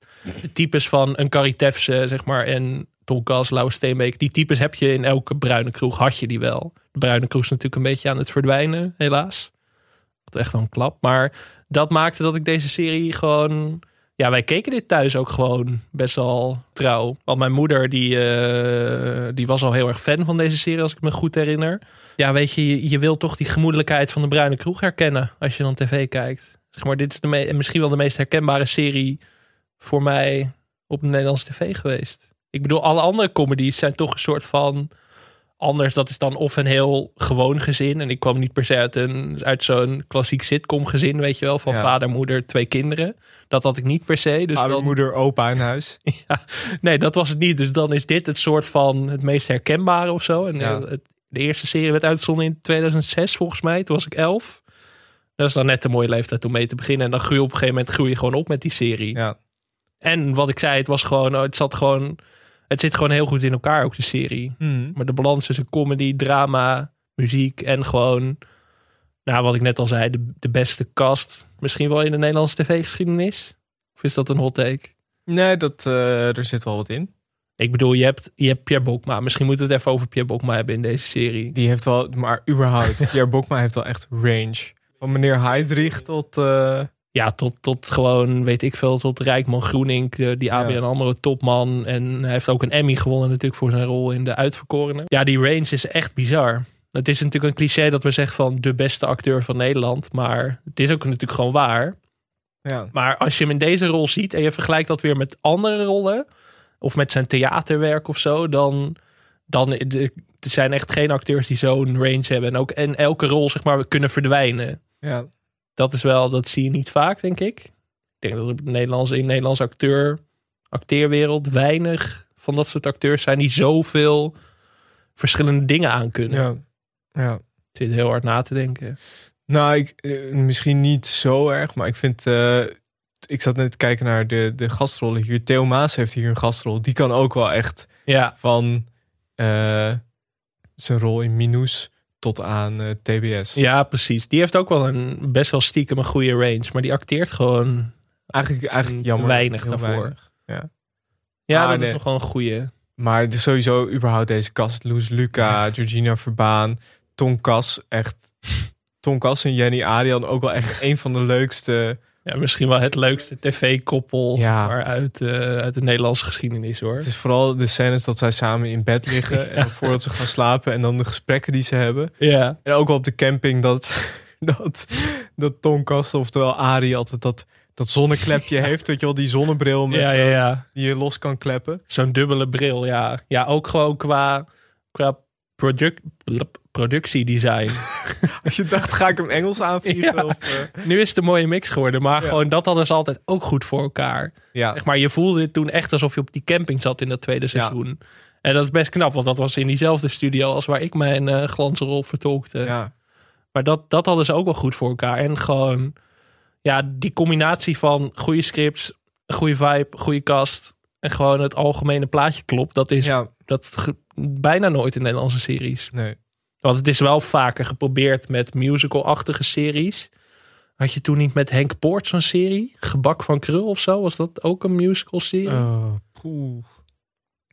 types van een Carrie Tefse, zeg maar, en Tonkas, Lauwe Steenbeek. Die types heb je in elke bruine kroeg, had je die wel. De bruine kroeg is natuurlijk een beetje aan het verdwijnen, helaas. Wat echt een klap. Maar dat maakte dat ik deze serie gewoon... Ja, wij keken dit thuis ook gewoon best wel trouw. Want mijn moeder, die, eh, die was al heel erg fan van deze serie, als ik me goed herinner. Ja, weet je, je, wil toch die gemoedelijkheid van de bruine kroeg herkennen als je dan tv kijkt. Zeg maar, dit is de misschien wel de meest herkenbare serie voor mij op de Nederlandse tv geweest. Ik bedoel, alle andere comedies zijn toch een soort van anders. Dat is dan of een heel gewoon gezin. En ik kwam niet per se uit, een, uit zo'n klassiek sitcom gezin, weet je wel. Van Ja. vader, moeder, twee kinderen. Dat had ik niet per se. Dus Vader, dan, moeder, opa in huis. ja, nee, dat was het niet. Dus dan is dit het soort van het meest herkenbare of zo. En Ja. eh, het- de eerste serie werd uitgezonden in 2006 volgens mij. Toen was ik elf. Dat is dan net een mooie leeftijd om mee te beginnen. En dan groei je op een gegeven moment groei je gewoon op met die serie. Ja. En wat ik zei, het was gewoon, het zat gewoon, het zit gewoon heel goed in elkaar ook de serie. Hmm. Maar de balans tussen comedy, drama, muziek en gewoon, nou wat ik net al zei, de, de beste cast misschien wel in de Nederlandse tv-geschiedenis. Of is dat een hot take? Nee, dat, eh, er zit wel wat in. Ik bedoel, je hebt, je hebt Pierre Bokma. Misschien moeten we het even over Pierre Bokma hebben in deze serie. Die heeft wel, maar überhaupt, Pierre Bokma heeft wel echt range. Van meneer Heidrich tot... eh, Ja, tot, tot gewoon, weet ik veel, tot Rijkman Groening, eh, die ABN Ja. AMRO topman. En hij heeft ook een Emmy gewonnen natuurlijk voor zijn rol in de Uitverkorenen. Ja, die range is echt bizar. Het is natuurlijk een cliché dat we zeggen van de beste acteur van Nederland. Maar het is ook natuurlijk gewoon waar. ja. Maar als je hem in deze rol ziet en je vergelijkt dat weer met andere rollen. Of met zijn theaterwerk of zo. Dan, dan er zijn echt geen acteurs die zo'n range hebben. En ook in elke rol zeg maar kunnen verdwijnen ja. Dat is wel, dat zie je niet vaak, denk ik. Ik denk dat op de Nederlandse, in de Nederlandse acteur, acteerwereld weinig van dat soort acteurs zijn die zoveel verschillende dingen aan kunnen. Ja. ja. Ik zit heel hard na te denken. Nou, ik, eh, misschien niet zo erg, maar ik vind... eh, ik zat net te kijken naar de, de gastrollen hier. Theo Maas heeft hier een gastrol. Die kan ook wel echt Ja, van eh, zijn rol in Minus tot aan eh, TBS. ja, precies. Die heeft ook wel een best wel stiekem een goede range, maar die acteert gewoon. Eigenlijk, eigenlijk jammer. weinig daarvoor. weinig. Ja, Ah, dat nee. is nog wel een goede. Maar sowieso überhaupt deze kast. Loes Luca, Georgina Verbaan, Tonkas. Echt. Tonkas en Jenny Arian ook wel echt een van de leukste. Ja, misschien wel het leukste tv-koppel Ja. maar uit, eh, uit de Nederlandse geschiedenis hoor. Het is vooral de scènes dat zij samen in bed liggen. En voordat ze gaan slapen. En dan de gesprekken die ze hebben. Ja, En ook wel op de camping dat, dat, dat Tonkas, oftewel Ari, altijd dat, dat zonneklepje heeft. Weet je wel, die zonnebril met ja, zo- ja, ja. die je los kan kleppen. Zo'n dubbele bril, ja. Ja, ook gewoon qua, qua product, productiedesign. Als je dacht, ga ik hem Engels aanvliegen? Ja. Of, eh, nu is het een mooie mix geworden, maar Ja. gewoon dat hadden ze altijd ook goed voor elkaar. ja. Zeg maar, je voelde het toen echt alsof je op die camping zat in dat tweede seizoen. En dat is best knap, want dat was in diezelfde studio als waar ik mijn eh glansrol vertolkte. ja. Maar dat, dat hadden ze ook wel goed voor elkaar. En gewoon, ja, die combinatie van goede scripts, goede vibe, goede cast en gewoon het algemene plaatje klopt. Dat is dat bijna nooit in Nederlandse series. Nee. Want het is wel vaker geprobeerd met musical-achtige series. Had je toen niet met Henk Poort zo'n serie? Gebak van Krul of zo? Was dat ook een musical serie? Oh, poeh.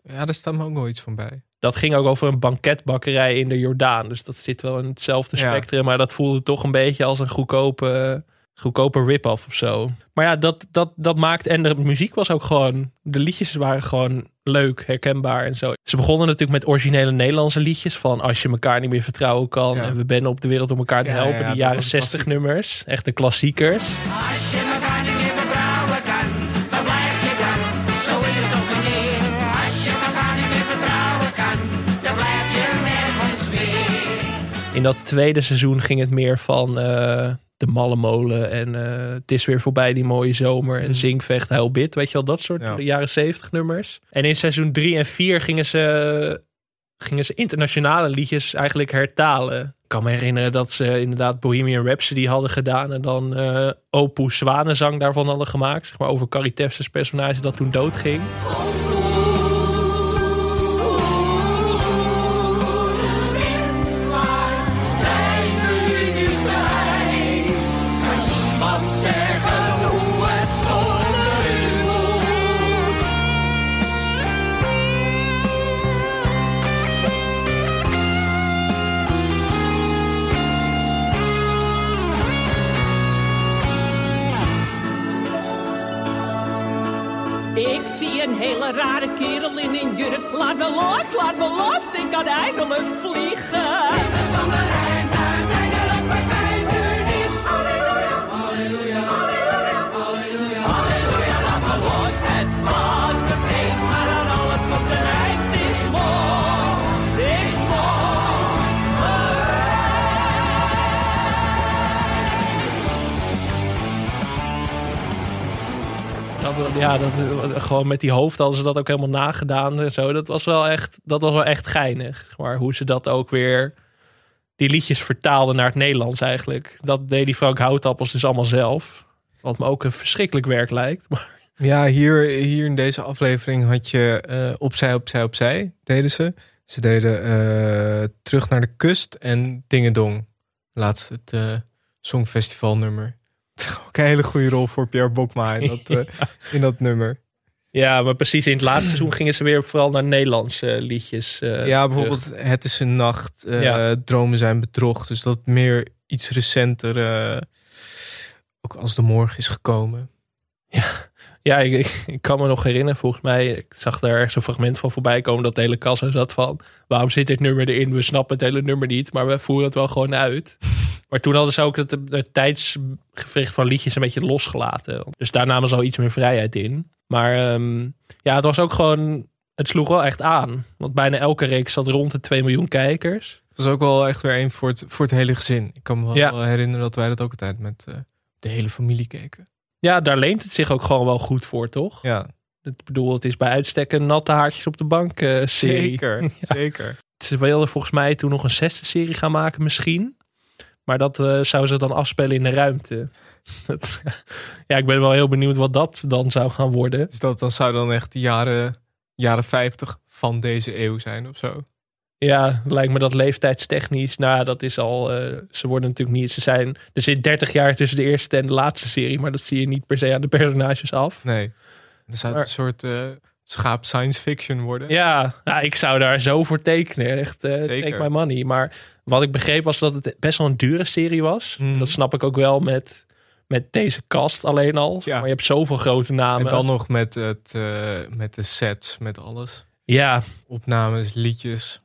Ja, daar staat me ook wel iets van bij. Dat ging ook over een banketbakkerij in de Jordaan. Dus dat zit wel in hetzelfde Ja. spectrum. Maar dat voelde toch een beetje als een goedkope, goedkope rip-off of zo. Maar ja, dat, dat, dat maakt... En de muziek was ook gewoon... De liedjes waren gewoon leuk, herkenbaar en zo. Ze begonnen natuurlijk met originele Nederlandse liedjes. Van Als je elkaar niet meer vertrouwen kan. Ja. En we bennen op de wereld om elkaar te Ja, helpen. ja, die jaren was een 60 nummers. Echt de klassiekers. Als je elkaar niet meer vertrouwen kan, waar blijf je dan? Zo is het meneer. Als je elkaar niet meer vertrouwen kan, dan blijf je nergens meer. In dat tweede seizoen ging het meer van eh, de malle molen en eh, het is weer voorbij die mooie zomer en zingvecht, huilbit, weet je wel, dat soort Ja. jaren zeventig nummers. En in seizoen drie en vier gingen ze, gingen ze internationale liedjes eigenlijk hertalen. Ik kan me herinneren dat ze inderdaad Bohemian Rhapsody hadden gedaan en dan eh Opus Zwanenzang daarvan hadden gemaakt, zeg maar over Carrie Tefses personage dat toen doodging. Zijn Laat me los, laat me los, ik kan eindelijk vliegen. Ja, dat, gewoon met die hoofd hadden ze dat ook helemaal nagedaan en zo. Dat was wel echt, dat was wel echt geinig. zeg Maar hoe ze dat ook weer, die liedjes vertaalden naar het Nederlands eigenlijk. Dat deed die Frank Houtappels dus allemaal zelf. Wat me ook een verschrikkelijk werk lijkt. Maar Ja, hier, hier in deze aflevering had je eh, opzij, opzij, opzij, deden ze. Ze deden eh, terug naar de kust en Dingedong. Laatst het eh Songfestival nummer. Ook een hele goede rol voor Pierre Bokma in dat, eh, in dat nummer. ja, maar precies in het laatste seizoen gingen ze weer vooral naar Nederlandse liedjes. eh, ja, terug. bijvoorbeeld Het is een nacht, eh, Ja. Dromen zijn bedrog. Dus dat meer iets recenter, eh, ook als de morgen is gekomen. Ja, ik, ik, ik kan me nog herinneren, volgens mij, ik zag daar ergens een fragment van voorbij komen dat de hele kassa zat van, waarom zit dit nummer erin? We snappen het hele nummer niet, maar we voeren het wel gewoon uit. Maar toen hadden ze ook het, het tijdsgevricht van liedjes een beetje losgelaten. Dus daar namen ze al iets meer vrijheid in. Maar ehm, ja, het was ook gewoon, het sloeg wel echt aan. Want bijna elke reeks zat rond de 2 miljoen kijkers. Het was ook wel echt weer één voor het, voor het hele gezin. Ik kan me wel Ja. herinneren dat wij dat ook altijd met eh, de hele familie keken. Ja, daar leent het zich ook gewoon wel goed voor, toch? Ja, Ik bedoel, het is bij uitstek een natte haartjes op de bank eh, serie. zeker. Zeker. Ze wilden volgens mij toen nog een zesde serie gaan maken misschien. Maar dat eh, zou ze dan afspelen in de ruimte. Dat, ja, ik ben wel heel benieuwd wat dat dan zou gaan worden. Dus dat, dat zou dan echt de jaren, jaren 50 van deze eeuw zijn of zo. Ja, lijkt me dat leeftijdstechnisch. Nou, dat is al. eh, ze worden natuurlijk niet. Ze zijn. Er zit 30 jaar tussen de eerste en de laatste serie. Maar dat zie je niet per se aan de personages af. Nee. Dan zou het Maar- een soort eh, schaap science fiction worden. Ja, ik zou daar zo voor tekenen. Echt, Zeker. take my money. Maar wat ik begreep was dat het best wel een dure serie was. Mhm. Dat snap ik ook wel met, met deze cast alleen al. Ja. Maar je hebt zoveel grote namen. En dan nog met, het, met de sets, met alles. Ja, Opnames, liedjes.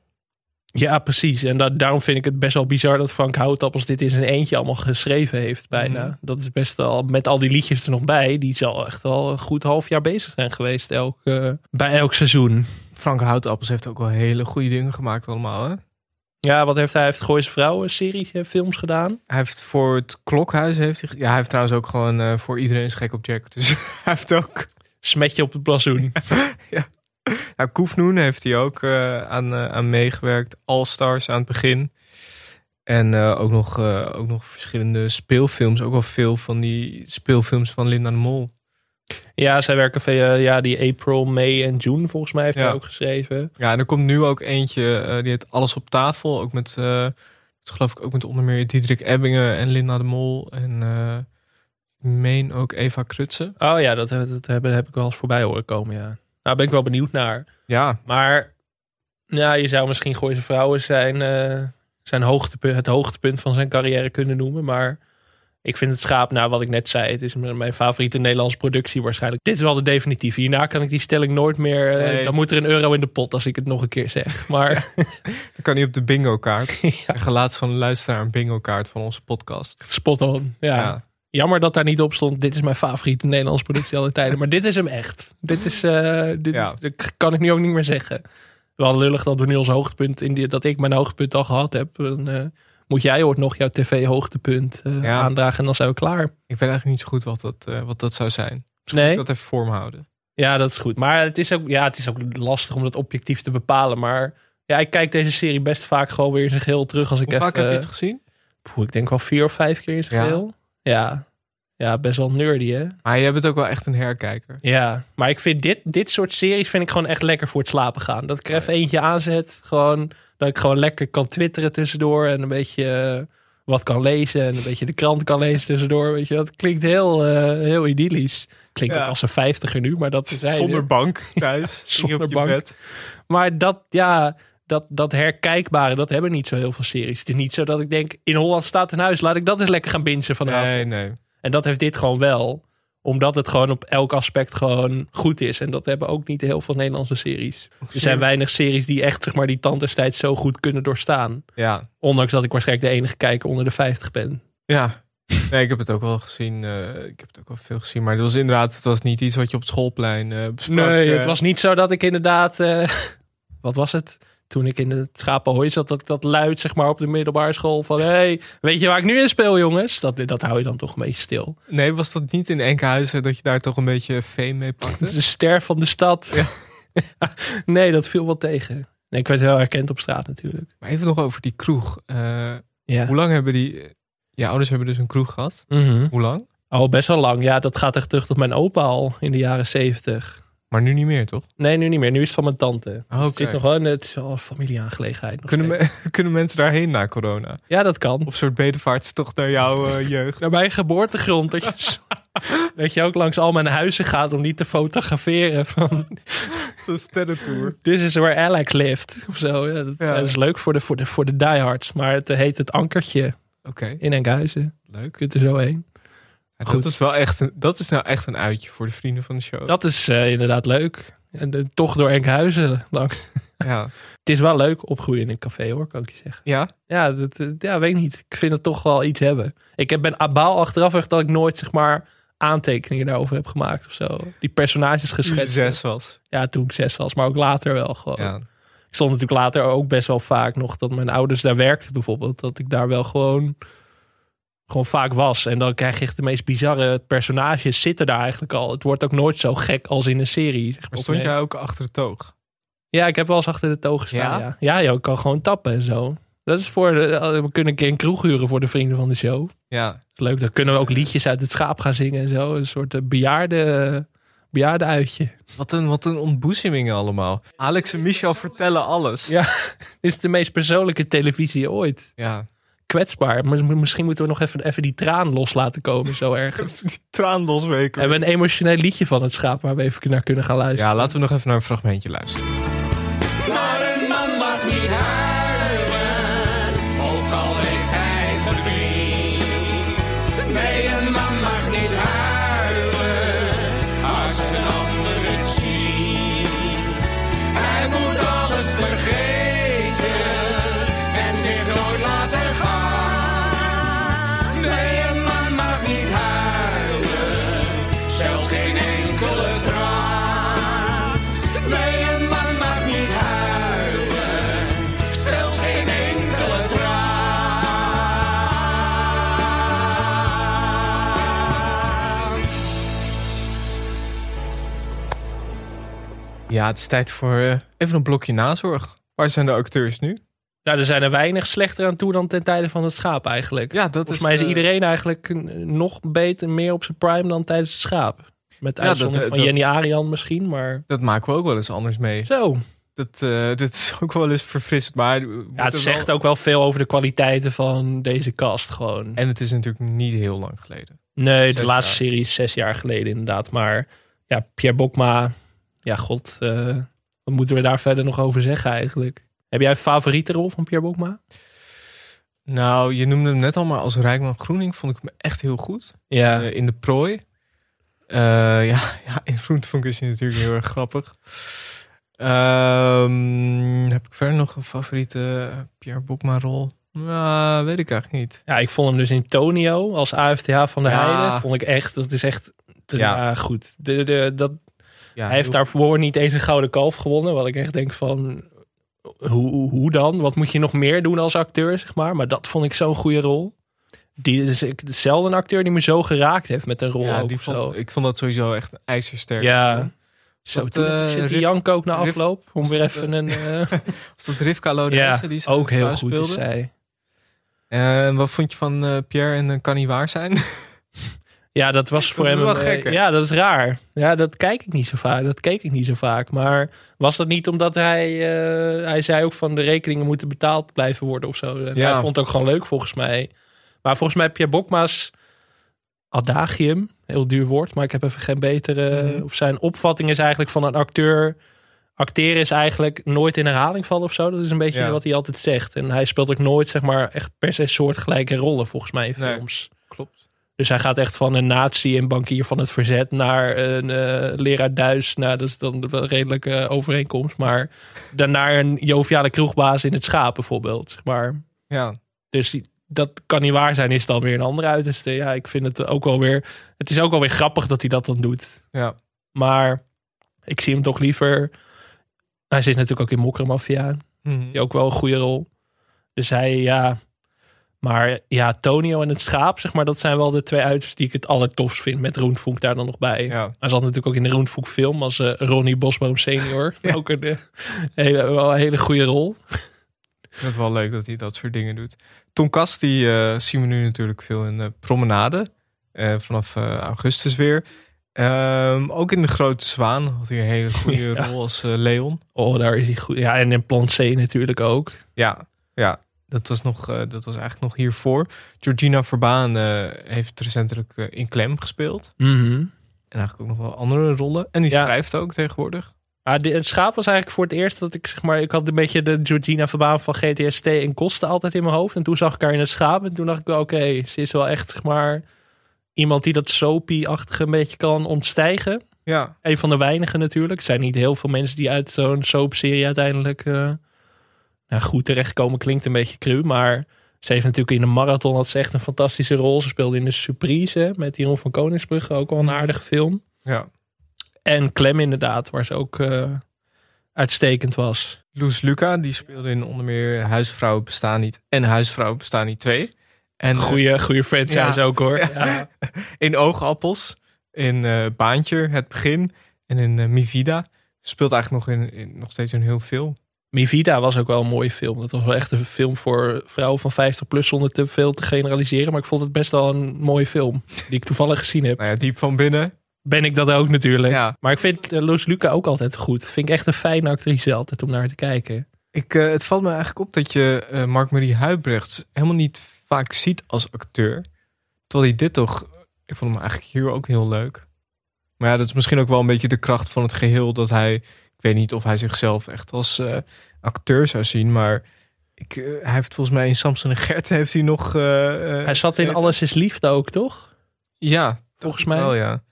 Ja, precies. En da- daarom vind ik het best wel bizar dat Frank Houtappels dit in zijn eentje allemaal geschreven heeft bijna. Mhm. Dat is best wel, met al die liedjes er nog bij, die zal echt wel een goed half jaar bezig zijn geweest elk, bij elk seizoen. Frank Houtappels heeft ook wel hele goede dingen gemaakt allemaal. Hè? Ja, wat heeft hij? Hij heeft Gooise Vrouwen serie eh, films gedaan. Hij heeft voor het klokhuis heeft hij. Ja, hij heeft trouwens ook gewoon eh, voor iedereen is gek op Jack. Dus hij heeft ook. Smetje op het blazoen. Nou, Koefnoen heeft hij ook eh, aan, eh, aan meegewerkt. All Stars aan het begin. En eh, ook, nog, ook nog verschillende speelfilms. Ook wel veel van die speelfilms van Linda de Mol. ja, zij werken via ja, die April, May en June volgens mij heeft Ja. hij ook geschreven. Ja, en er komt nu ook eentje. die heet Alles op tafel. Ook met. dat geloof ik ook met onder meer Diederik Ebbingen en Linda de Mol. En ik meen ook Eva Krutse. Oh ja, dat, dat heb, heb ik wel eens voorbij horen komen, ja. Nou, ben ik wel benieuwd naar. Ja, Maar ja, je zou misschien Gooise Vrouwen zijn, eh, zijn hoogtepunt, het hoogtepunt van zijn carrière kunnen noemen. Maar ik vind het schaap, nou wat ik net zei, het is mijn favoriete Nederlandse productie waarschijnlijk. Dit is wel de definitieve. Hierna kan ik die stelling nooit meer, eh, Nee. dan moet er een euro in de pot als ik het nog een keer zeg. Maar dan kan hij op de bingo kaart. ja, laatst van een luisteraar een bingo kaart van onze podcast. spot on. Ja. Ja. Jammer dat daar niet op stond. Dit is mijn favoriete Nederlandse productie aller tijden. Maar dit is hem echt. Dit is, eh, dit Ja. is, dat kan ik nu ook niet meer zeggen. Wel lullig dat we nu ons hoogtepunt, in die, dat ik mijn hoogtepunt al gehad heb. Dan, eh, moet jij ooit nog jouw tv-hoogtepunt eh, Ja. aandragen en dan zijn we klaar. Ik weet eigenlijk niet zo goed wat dat, wat dat zou zijn. Misschien Nee. moet ik dat even voor me houden. Ja, dat is goed. Maar het is ook, ja, het is ook lastig om dat objectief te bepalen. Maar ja, ik kijk deze serie best vaak gewoon weer in zijn geheel terug. Als ik Hoe even, vaak heb je het gezien? Poeh, ik denk wel vier of vijf keer in zijn Ja. geheel. Ja. Ja, best wel nerdy hè. Maar jij bent ook wel echt een herkijker. Ja, maar ik vind dit, dit soort series vind ik gewoon echt lekker voor het slapen gaan. Dat ik er even eentje aanzet. Gewoon, dat ik gewoon lekker kan twitteren tussendoor. En een beetje eh, wat kan lezen. En een beetje de krant kan lezen tussendoor. Weet je, dat klinkt heel, eh, heel idyllisch. Klinkt Ja. ook als een vijftiger nu, maar dat is Zonder bank thuis. Zonder op je bank. bed. Maar dat, ja, dat, dat herkijkbare, dat hebben niet zo heel veel series. Het is niet zo dat ik denk, in Holland staat een huis. Laat ik dat eens lekker gaan bingen vanavond. Nee, nee. En dat heeft dit gewoon wel. Omdat het gewoon op elk aspect gewoon goed is. En dat hebben ook niet heel veel Nederlandse series. Er zijn weinig series die echt zeg maar, die tand destijds zo goed kunnen doorstaan. Ja. Ondanks dat ik waarschijnlijk de enige kijker onder de 50 ben. Ja. Nee, ik heb het ook wel gezien. eh, ik heb het ook wel veel gezien. Maar het was inderdaad het was niet iets wat je op het schoolplein eh besprak. Nee, eh. het was niet zo dat ik inderdaad... eh, wat was het? Toen ik in het schapenhooi zat, dat ik dat luid zeg maar op de middelbare school van... hey, weet je waar ik nu in speel jongens? Dat, dat hou je dan toch een beetje stil. Nee, was dat niet in Enkhuizen dat je daar toch een beetje fame mee pakte? De ster van de stad. nee, dat viel wel tegen. Nee, ik werd heel herkend op straat natuurlijk. Maar even nog over die kroeg. Eh, Ja. Hoe lang hebben die... Je ouders hebben dus een kroeg gehad. Mhm. Hoe lang? Oh, best wel lang. Ja, dat gaat echt terug tot mijn opa al in de jaren zeventig. Maar nu niet meer, toch? Nee, nu niet meer. Nu is het van mijn tante. Oh, Het oké. zit nog wel in, het is wel een familieaangelegenheid. Kunnen, me- kunnen mensen daarheen na corona? Ja, dat kan. Of soort bedevaartstocht naar jouw eh, jeugd? Naar mijn geboortegrond. Dat je, dat je ook langs al mijn huizen gaat om die te fotograferen. Van, Zo'n sterrentour. This is where Alex lived. Of zo. Ja, dat, Ja. dat is leuk voor de, voor, de, voor de diehards. Maar het heet het Ankertje Oké, in Enkhuizen. leuk. Je kunt er zo heen. Goed. dat is wel echt een, dat is nou echt een uitje voor de vrienden van de show. Dat is eh, inderdaad leuk. En eh, toch door Enkhuizen lang. Ja. Het is wel leuk opgroeien in een café hoor, kan ik je zeggen. ja? Ja, dat, eh, ja, weet ik niet. Ik vind het toch wel iets hebben. Ik heb, ben abaal achteraf echt dat ik nooit zeg maar aantekeningen daarover heb gemaakt of zo. Die personages Toen geschetst. zes was. Ja, toen ik zes was, maar ook later wel gewoon. Ja. Ik stond natuurlijk later ook best wel vaak nog dat mijn ouders daar werkten bijvoorbeeld. Dat ik daar wel gewoon, gewoon vaak was. En dan krijg je echt de meest bizarre personages zitten daar eigenlijk al. Het wordt ook nooit zo gek als in een serie. Zeg Maar maar. stond jij ook achter de toog? Ja, ik heb wel eens achter de toog gestaan. Ja? Ja, ja, je kan gewoon tappen en zo. Dat is voor de, we kunnen een keer een kroeg huren voor de vrienden van de show. Ja. Leuk, dan kunnen we ook liedjes uit het schaap gaan zingen en zo. Een soort eh, bejaarde, bejaarde uitje. Wat een, wat een ontboezemingen allemaal. Alex en Michel vertellen alles. Ja, dit is de meest persoonlijke televisie ooit. Ja. Kwetsbaar. Mis- Misschien moeten we nog even, even die traan los laten komen, zo erg. We Die traanlosweken. hebben een emotioneel liedje van het schaap waar we even naar kunnen gaan luisteren. Ja, laten we nog even naar een fragmentje luisteren. Ja, het is tijd voor eh, even een blokje nazorg. Waar zijn de acteurs nu? Nou, er zijn er weinig slechter aan toe dan ten tijde van het schaap eigenlijk. Ja, dat Volgens is, mij is eh, iedereen eigenlijk nog beter, meer op zijn prime dan tijdens het schaap. Met Ja, uitzondering dat, van eh, Jenny Arian misschien, maar Dat maken we ook wel eens anders mee. zo. Dat, eh dit is ook wel eens verfrissend. Maar Ja, het zegt wel- ook wel veel over de kwaliteiten van deze cast gewoon. En het is natuurlijk niet heel lang geleden. Nee, de laatste jaar. serie is zes jaar geleden inderdaad. Maar ja, Pierre Bokma, ja god, eh, wat moeten we daar verder nog over zeggen eigenlijk? Heb jij een favoriete rol van Pierre Bokma? Nou, je noemde hem net al, maar als Rijkman Groening vond ik hem echt heel goed. Ja, Eh, in de prooi. Eh, ja, ja, in Groentvonk is hij natuurlijk heel erg grappig. Ehm, heb ik verder nog een favoriete Pierre Bokma rol? Nou, weet ik eigenlijk niet. ja, ik vond hem dus in Tonio als AFTH van de Ja. Heide. Vond ik echt, dat is echt, ja. goed. De, de, dat, Ja, hij heeft daarvoor niet eens een gouden kalf gewonnen. Wat ik echt denk van, hoe, hoe, dan? Wat moet je nog meer doen als acteur, zeg maar? Maar dat vond ik zo'n goede rol. Die is ik- hetzelfde een acteur die me zo geraakt heeft met een rol ja, ook die vond, ik vond dat sowieso echt een ijzersterk. Ja. Zo, Dat, toen eh, zit die Jank ook na Rif- afloop. Om weer even een... eh, Was dat Rivka ja, die ook heel goed speelde? is zij. En wat vond je van Pierre en Kan niet waar zijn? Ja, dat was voor hem... wel een, gek, eh, hè? ja, dat is raar. Ja, dat kijk ik niet zo vaak. Dat keek ik niet zo vaak. Maar was dat niet omdat hij... eh, hij zei ook van de rekeningen moeten betaald blijven worden of zo. En Ja. Hij vond het ook gewoon leuk volgens mij. Maar volgens mij Pierre Bokma's adagium, heel duur woord, maar ik heb even geen betere... Mhm. Of zijn opvatting is eigenlijk van een acteur... Acteren is eigenlijk nooit in herhaling vallen of zo. Dat is een beetje Ja. wat hij altijd zegt. En hij speelt ook nooit, zeg maar, echt per se soortgelijke rollen volgens mij in films. Dus hij gaat echt van een nazi en bankier van het verzet naar een eh, leraar Duits. Nou, dat is dan wel een redelijke overeenkomst. Maar naar een joviale kroegbaas in het schaap bijvoorbeeld. zeg Maar Ja, dus dat kan niet waar zijn, is dan weer een andere uiterste. Ja, ik vind het ook wel weer. Het is ook wel weer grappig dat hij dat dan doet. ja. Maar ik zie hem toch liever. Hij zit natuurlijk ook in Mokkermafia. Mhm. Die ook wel een goede rol. Dus hij, ja. Maar ja, Tonio en het schaap, zeg maar, dat zijn wel de twee uitersten die ik het allertofst vind. Met Roenvoek daar dan nog bij. ja. Hij zat natuurlijk ook in de Roenvoek film als eh, Ronnie Bosboom senior. Ook een eh, hele, wel een hele goede rol. Ik vind het wel leuk dat hij dat soort dingen doet. Tom Kast, die eh, zien we nu natuurlijk veel in de promenade. vanaf augustus weer. Ehm, ook in De Grote Zwaan had hij een hele goede Ja. rol als Leon. Oh, daar is hij goed. Ja, en in Plan C natuurlijk ook. Ja, ja. Dat was, nog, eh, dat was eigenlijk nog hiervoor. Georgina Verbaan eh, heeft recentelijk eh, in Klem gespeeld. En eigenlijk ook nog wel andere rollen. En die Ja. schrijft ook tegenwoordig. De- het schaap was eigenlijk voor het eerst dat ik zeg maar, ik had een beetje de Georgina Verbaan van GTST en Kosten altijd in mijn hoofd. En toen zag ik haar in het schaap en toen dacht ik wel, oké, ze is wel echt zeg maar iemand die dat soapy-achtige een beetje kan ontstijgen. Ja, Een van de weinigen natuurlijk. Er zijn niet heel veel mensen die uit zo'n soapserie uiteindelijk nou, goed terechtkomen. Klinkt een beetje cru, maar ze heeft natuurlijk in de marathon had ze echt een fantastische rol. Ze speelde in de Surprise met Jeroen van Koningsbrugge, ook wel een aardige film. ja. En Clem inderdaad, waar ze ook eh, uitstekend was. Loes Luca, die speelde in onder meer Huisvrouwen bestaan niet en Huisvrouwen bestaan niet twee. En eh, Goeie, goede franchise Ja. ook hoor. Ja. In Oogappels, in eh, Baantje, Het Begin en in Mivida. Speelt eigenlijk nog, in, in- nog steeds in heel veel. Mi Vida was ook wel een mooie film. Dat was wel echt een film voor vrouwen van 50 plus zonder te veel te generaliseren. Maar ik vond het best wel een mooie film. Die ik toevallig gezien heb. Nou ja, diep van binnen. Ben ik dat ook natuurlijk. Ja. Maar ik vind uh, Loes Luca ook altijd goed. Vind ik echt een fijne actrice altijd om naar te kijken. Ik, eh, het valt me eigenlijk op dat je eh, Mark-Marie Huibrechts helemaal niet vaak ziet als acteur. Terwijl hij dit toch... Ik vond hem eigenlijk hier ook heel leuk. Maar ja, dat is misschien ook wel een beetje de kracht van het geheel. Dat hij... Ik weet niet of hij zichzelf echt als eh, acteur zou zien. Maar ik, eh, hij heeft volgens mij in Samson en Gert heeft hij nog... eh, Hij zat in Alles is Liefde ook, toch? Ja, Volgens mij. Wel, ja.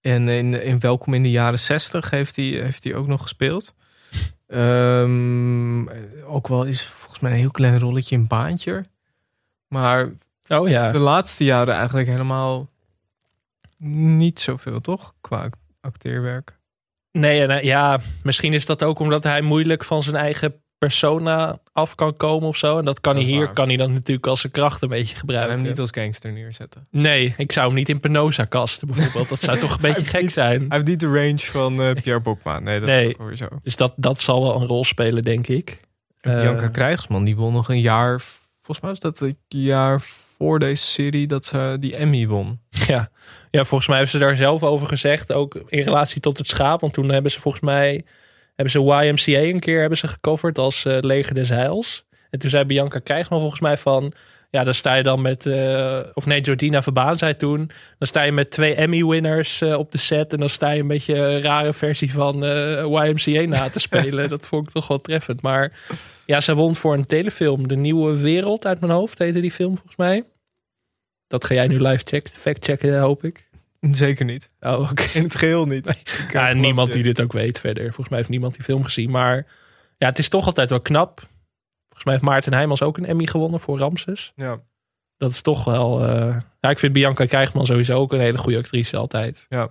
En in, in Welkom in de jaren 60 heeft hij, heeft hij ook nog gespeeld. Ehm, ook wel is volgens mij een heel klein rolletje in Baantje. Maar Oh ja. de laatste jaren eigenlijk helemaal niet zoveel, toch? Qua act- acteerwerk. Nee, en, eh, ja, misschien is dat ook omdat hij moeilijk van zijn eigen persona af kan komen of zo. En dat kan Dat hij hier, waar. kan hij dan natuurlijk als zijn kracht een beetje En gebruiken. hem niet als gangster neerzetten. Nee, ik zou hem niet in Penosa kasten bijvoorbeeld. Dat zou toch een beetje gek zijn. Hij heeft niet de range van eh, Pierre Bokma. Nee, dat Nee. is ook zo. Dus dat, dat zal wel een rol spelen, denk ik. Eh, Bianca Krijgsman, die won nog een jaar... Volgens mij was dat het jaar voor deze serie dat ze die Emmy won. Ja. Ja, volgens mij hebben ze daar zelf over gezegd. Ook in relatie tot het schaap. Want toen hebben ze volgens mij... Hebben ze YMCA een keer hebben ze gecoverd als eh, Leger des Heils. En toen zei Bianca Krijgsman volgens mij van... Ja, dan sta je dan met... eh, of nee, Jordina Verbaan zei toen... Dan sta je met twee Emmy-winners eh, op de set. En dan sta je een beetje een rare versie van YMCA na te spelen. dat vond ik toch wel treffend. Maar ja, ze won voor een telefilm. De Nieuwe Wereld uit mijn hoofd heette die film volgens mij. Dat ga jij nu live check, fact-checken, hoop ik. Zeker niet. Oh, oké. In het geheel niet. Eh, Ja, niemand je. die dit ook weet verder. Volgens mij heeft niemand die film gezien. Maar ja, het is toch altijd wel knap. Volgens mij heeft Maarten Heijmans ook een Emmy gewonnen voor Ramses. Ja. Dat is toch wel... eh, Ja, ik vind Bianca Krijgman sowieso ook een hele goede actrice altijd. Ja.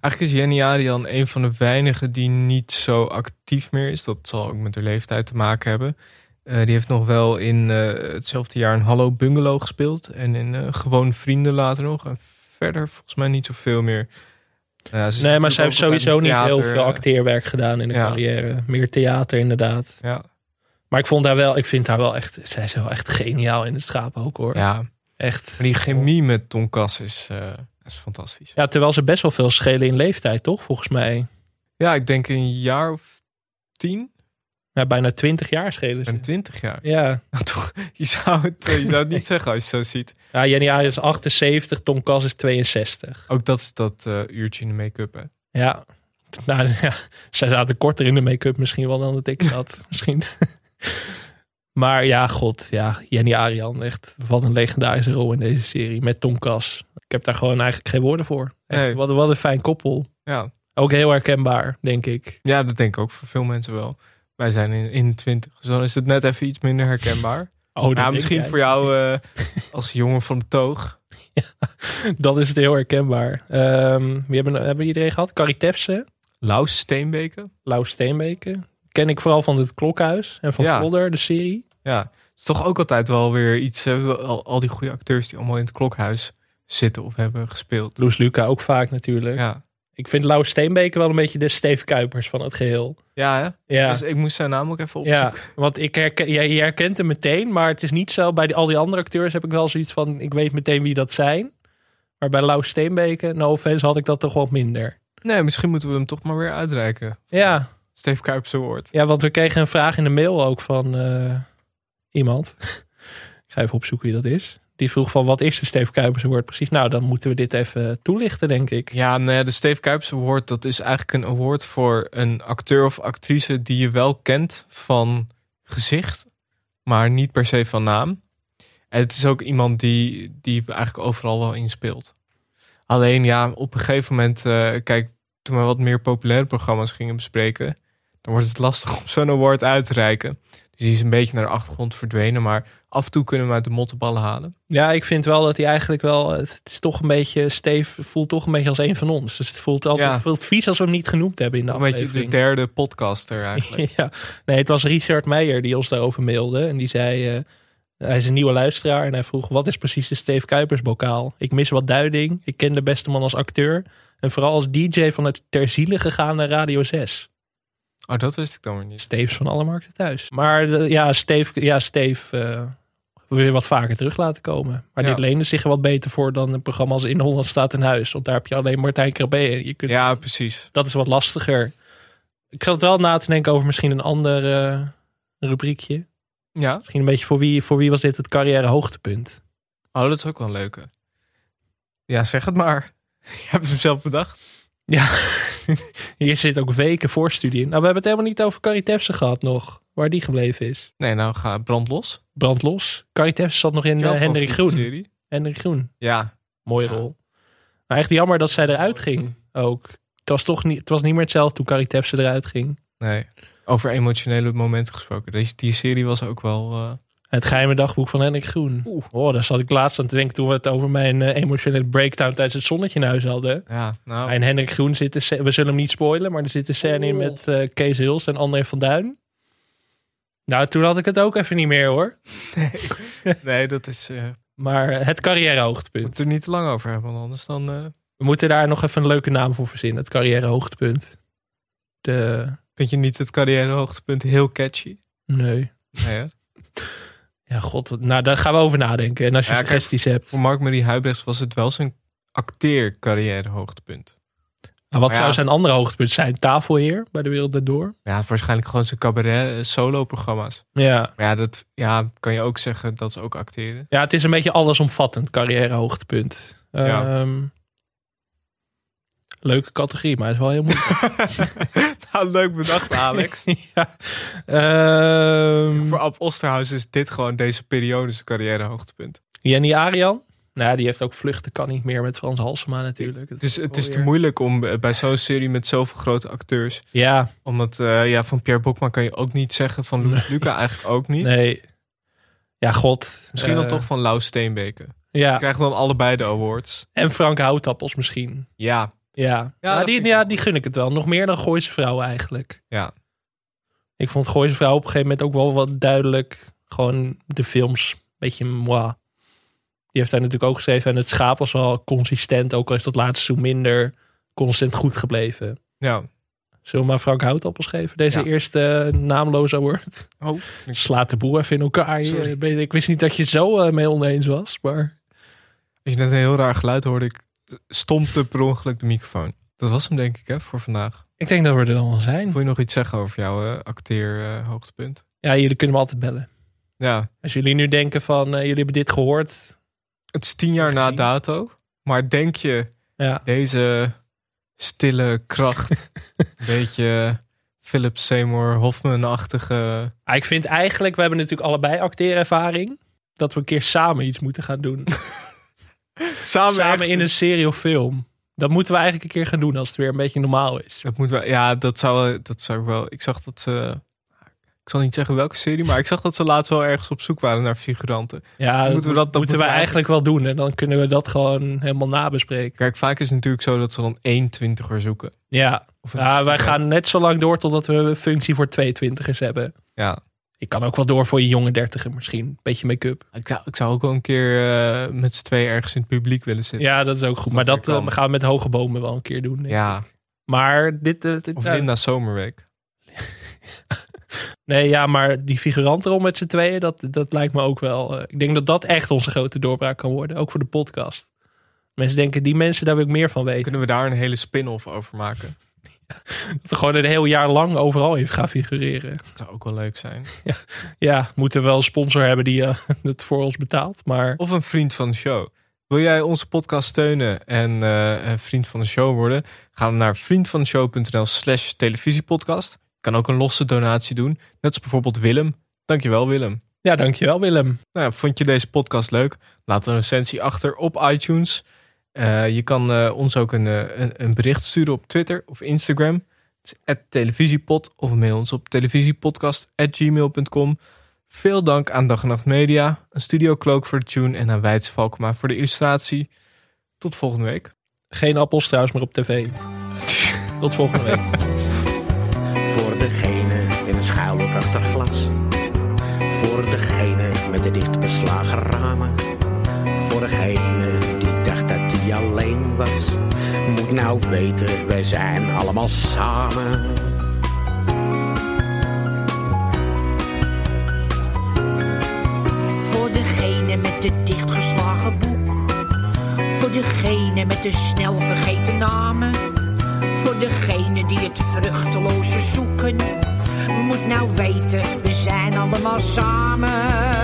Eigenlijk is Jenny Arian een van de weinigen die niet zo actief meer is. Dat zal ook met haar leeftijd te maken hebben. Eh, die heeft nog wel in hetzelfde jaar een Hallo Bungalow gespeeld. En in Gewoon Vrienden later nog. En verder volgens mij niet zoveel meer. Ja, ze Nee, maar ze heeft sowieso niet heel veel theater, acteerwerk gedaan in de Ja. carrière. Meer theater inderdaad. eh, Ja, Maar ik vond haar wel... Ik vind haar wel echt... Zij is wel echt geniaal in het schapen ook hoor. ja. Echt. Maar die chemie met Kas is, eh, is fantastisch. Ja, terwijl ze best wel veel schelen in leeftijd, toch? Volgens mij. Ja, ik denk een jaar of tien. Ja, bijna twintig jaar schelen ze. En twintig jaar. Ja. Toch, je zou het, eh, je zou het niet zeggen als je zo ziet. ja, Jenny Arias is 78, Tom Kas is 62. Ook dat is dat eh, uurtje in de make-up. Hè. Ja. Nou ja, zij zaten korter in de make-up misschien wel dan dat ik zat. misschien. maar ja, god. Ja, Jenny Arian. Echt, wat een legendarische rol in deze serie. Met Tom Kas. Ik heb daar gewoon eigenlijk geen woorden voor. Echt, Nee. wat, wat een fijn koppel. Ja. Ook heel herkenbaar, denk ik. ja, dat denk ik ook voor veel mensen wel. Wij zijn in, in de twintig, dus dan is het net even iets minder herkenbaar. Oh, dat ja, denk misschien jij. voor jou eh, als jongen van de toog. Dan is het heel herkenbaar. Ehm, wie hebben, hebben we iedereen gehad? Carrie Tefse. Laus Steenbeke. Lau Steenbeke. Ken ik vooral van het Klokhuis en van Ja. Vlodder, de serie. Ja, het is toch ook altijd wel weer iets. al die goede acteurs die allemaal in het klokhuis zitten of hebben gespeeld. Loes Luca ook vaak natuurlijk. Ja, Ik vind Lau Steenbeke wel een beetje de Steve Kuipers van het geheel. ja hè? Ja, Dus ik moest zijn naam ook even ja opzoeken. want ik herken, jij, je herkent hem meteen, maar het is niet zo. Bij die, al die andere acteurs heb ik wel zoiets van, ik weet meteen wie dat zijn. Maar bij Lau Steenbeke, no offense, had ik dat toch wat minder. Nee, misschien moeten we hem toch maar weer uitreiken. Ja, Steve Kuipers Award. ja want we kregen een vraag in de mail ook van eh, iemand. ik ga even opzoeken wie dat is. Die vroeg van, wat is de Steve Kuipers Award precies? Nou, dan moeten we dit even toelichten, denk ik. Ja, ja, de Steve Kuipers Award, dat is eigenlijk een award voor een acteur of actrice die je wel kent van gezicht, maar niet per se van naam. En het is ook iemand die, die eigenlijk overal wel inspeelt. Alleen ja, op een gegeven moment, eh, kijk, toen we wat meer populaire programma's gingen bespreken, dan wordt het lastig om zo'n award uit te reiken. Dus die is een beetje naar de achtergrond verdwenen, maar af en toe kunnen we hem uit de mottenballen halen. Ja, ik vind wel dat hij eigenlijk wel. Het is toch een beetje. Steve voelt toch een beetje als een van ons. Dus het voelt altijd Ja. voelt vies als we hem niet genoemd hebben in de Een beetje de aflevering. derde podcaster eigenlijk. ja, nee, het was Richard Meijer die ons daarover mailde. En die zei. eh, hij is een nieuwe luisteraar en hij vroeg: wat is precies de Steve Kuipers bokaal? Ik mis wat duiding. Ik ken de beste man als acteur. En vooral als DJ van het ter ziele gegaane Radio 6. Oh, dat wist ik dan weer niet. Steves van alle markten thuis. Maar de- ja, Steve, ja, Steve eh, wil je wat vaker terug laten komen. Maar Ja. dit leende zich er wat beter voor dan een programma als In Holland staat in huis. Want daar heb je alleen Martijn Krabbe. en Je kunt, Ja, precies. Dat is wat lastiger. Ik zat wel na te denken over misschien een ander eh, rubriekje. Ja. Misschien een beetje voor wie, voor wie was dit het carrière hoogtepunt? Oh, dat is ook wel een leuke. Ja, zeg het maar. Je hebt hem zelf bedacht. Ja, hier zit ook weken voorstudie in. Nou, we hebben het helemaal niet over Carrie Tefse gehad nog. Waar die gebleven is. Nee, nou ga brand los. Brand los. Carrie Tefse zat nog in Jouw eh, Hendrik Groen. Serie? Hendrik Groen. Ja. Mooie Ja. rol. Maar echt jammer dat zij eruit ging ook. Het was toch niet, het was niet meer hetzelfde toen Carrie Tefse eruit ging. Nee. Over emotionele momenten gesproken. Deze, die serie was ook wel... eh, Het geheime dagboek van Hendrik Groen. Oh, daar zat ik laatst aan te denken toen we het over mijn eh, emotionele breakdown tijdens het zonnetje in huis hadden. ja, nou... En Hendrik Groen zit, we zullen hem niet spoilen, maar er zit een scène in met eh, Kees Hils en André van Duin. Nou, toen had ik het ook even niet meer hoor. Nee, dat is... eh Maar het carrièrehoogtepunt. moeten we er niet te lang over hebben, want anders dan... We moeten daar nog even een leuke naam voor verzinnen. Het carrièrehoogtepunt. De... vind je niet het carrièrehoogtepunt heel catchy? Nee. Nee, hè? Ja, god. wat- Nou, daar gaan we over nadenken. En als je Ja, kijk, suggesties hebt. Voor Mark-Marie Huibrechts was het wel zijn acteercarrièrehoogtepunt. Maar wat Maar ja. zou zijn andere hoogtepunt zijn? Tafelheer bij de Wereld Erdoor? Ja, waarschijnlijk gewoon zijn cabaret eh, solo-programma's. Ja. Maar ja, dat ja, kan je ook zeggen, dat is ook acteren. ja, het is een beetje allesomvattend carrièrehoogtepunt. Ja. Ehm, leuke categorie, maar het is wel heel moeilijk. nou, leuk bedacht, Alex. ja. Ehm, Voor Ab Osterhaus is dit gewoon deze periode zijn carrièrehoogtepunt. Jenny Arian? Nou, die heeft ook vluchten, kan niet meer met Frans Halsema natuurlijk. Het is, het is te moeilijk om bij zo'n serie met zoveel grote acteurs. Ja, Omdat eh, ja, van Pierre Bokman kan je ook niet zeggen. Van Louis Luca eigenlijk ook niet. nee. Ja, god. Misschien dan Eh, toch van Lau Steenbeke. Ja, Krijgt dan allebei de awards. en Frank Houtappels misschien. Ja, Ja, Ja, die, ja die gun ik het wel. Nog meer dan Gooise Vrouw eigenlijk. ja. Ik vond Gooise Vrouw op een gegeven moment ook wel wat duidelijk. Gewoon de films, een beetje moi. Die heeft hij natuurlijk ook geschreven. En het schaap was wel consistent. Ook al is dat laatste seizoen minder constant goed gebleven. ja. Zullen we maar Frank Houtappels geven? Deze Ja. eerste eh, naamloze award. Oh, Slaat de boer even in elkaar. Sorry. Ik wist niet dat je zo eh, mee oneens was. Maar Als je net een heel raar geluid hoorde, ik stompte per ongeluk de microfoon. Dat was hem denk ik hè, voor vandaag. ik denk dat we er dan al zijn. Wil je nog iets zeggen over jouw eh, acteer eh, hoogtepunt? Ja, jullie kunnen me altijd bellen. Ja, Als jullie nu denken van, eh, jullie hebben dit gehoord. het is tien jaar na dato. Maar denk je Ja, deze stille kracht, een beetje Philip Seymour Hoffman-achtige... Ik vind eigenlijk, we hebben natuurlijk allebei acteerervaring. Dat we een keer samen iets moeten gaan doen. Samen, in een serie of film. Dat moeten we eigenlijk een keer gaan doen als het weer een beetje normaal is. Dat moet wel, ja, dat zou, dat zou wel. Ik zag dat. eh, ik zal niet zeggen welke serie, maar ik zag dat ze laatst wel ergens op zoek waren naar figuranten. Ja, moeten dat we dat- dat moeten we we eigenlijk wel doen. En dan kunnen we dat gewoon helemaal nabespreken. Kijk, vaak is het natuurlijk zo dat ze dan één twintiger zoeken. Ja, ja wij gaan net zo lang door totdat we een functie voor 22ers hebben. Ja, Ik kan ook wel door voor je jonge dertiger misschien. Een beetje make-up. ik zou, ik zou ook wel een keer eh, met z'n twee ergens in het publiek willen zitten. Ja, dat is ook goed. dat Maar dat eh, gaan we met hoge bomen wel een keer doen. Ja, ik. Maar dit... eh, dit of Linda Zomerweek. Nee, ja, maar die figuranten om met z'n tweeën, dat, dat lijkt me ook wel. ik denk dat dat echt onze grote doorbraak kan worden. Ook voor de podcast. Mensen denken, die mensen, daar wil ik meer van weten. Kunnen we daar een hele spin-off over maken? Dat er gewoon een heel jaar lang overal in gaan figureren. Dat zou ook wel leuk zijn. Ja, moeten we wel een sponsor hebben die eh, het voor ons betaalt. Maar Of een vriend van de show. Wil jij onze podcast steunen en eh, een vriend van de show worden? Ga dan naar vriendvandeshow.nl slash televisiepodcast. Kan ook een losse donatie doen. Net als bijvoorbeeld Willem. Dankjewel Willem. ja, dankjewel Willem. Nou, ja, vond je deze podcast leuk? Laat een recensie achter op iTunes. Eh, je kan eh, ons ook een, eh, een, een bericht sturen op Twitter of Instagram. Het is televisiepod of mail ons op televisiepodcast.gmail.com. Veel dank aan Dag en Nacht Media, een Studio Cloak voor de tune en aan Wijts Valkma voor de illustratie. Tot volgende week. Geen appels trouwens meer op tv. Tot volgende week. Voor degene in een schuilhoek achter glas. Voor degene met de dicht beslagen ramen. Voor degene alleen was. Moet nou weten, wij zijn allemaal samen. Voor degene met het dichtgeslagen boek. Voor degene met de snel vergeten namen. Voor degene die het vruchteloze zoeken. Moet nou weten, we zijn allemaal samen.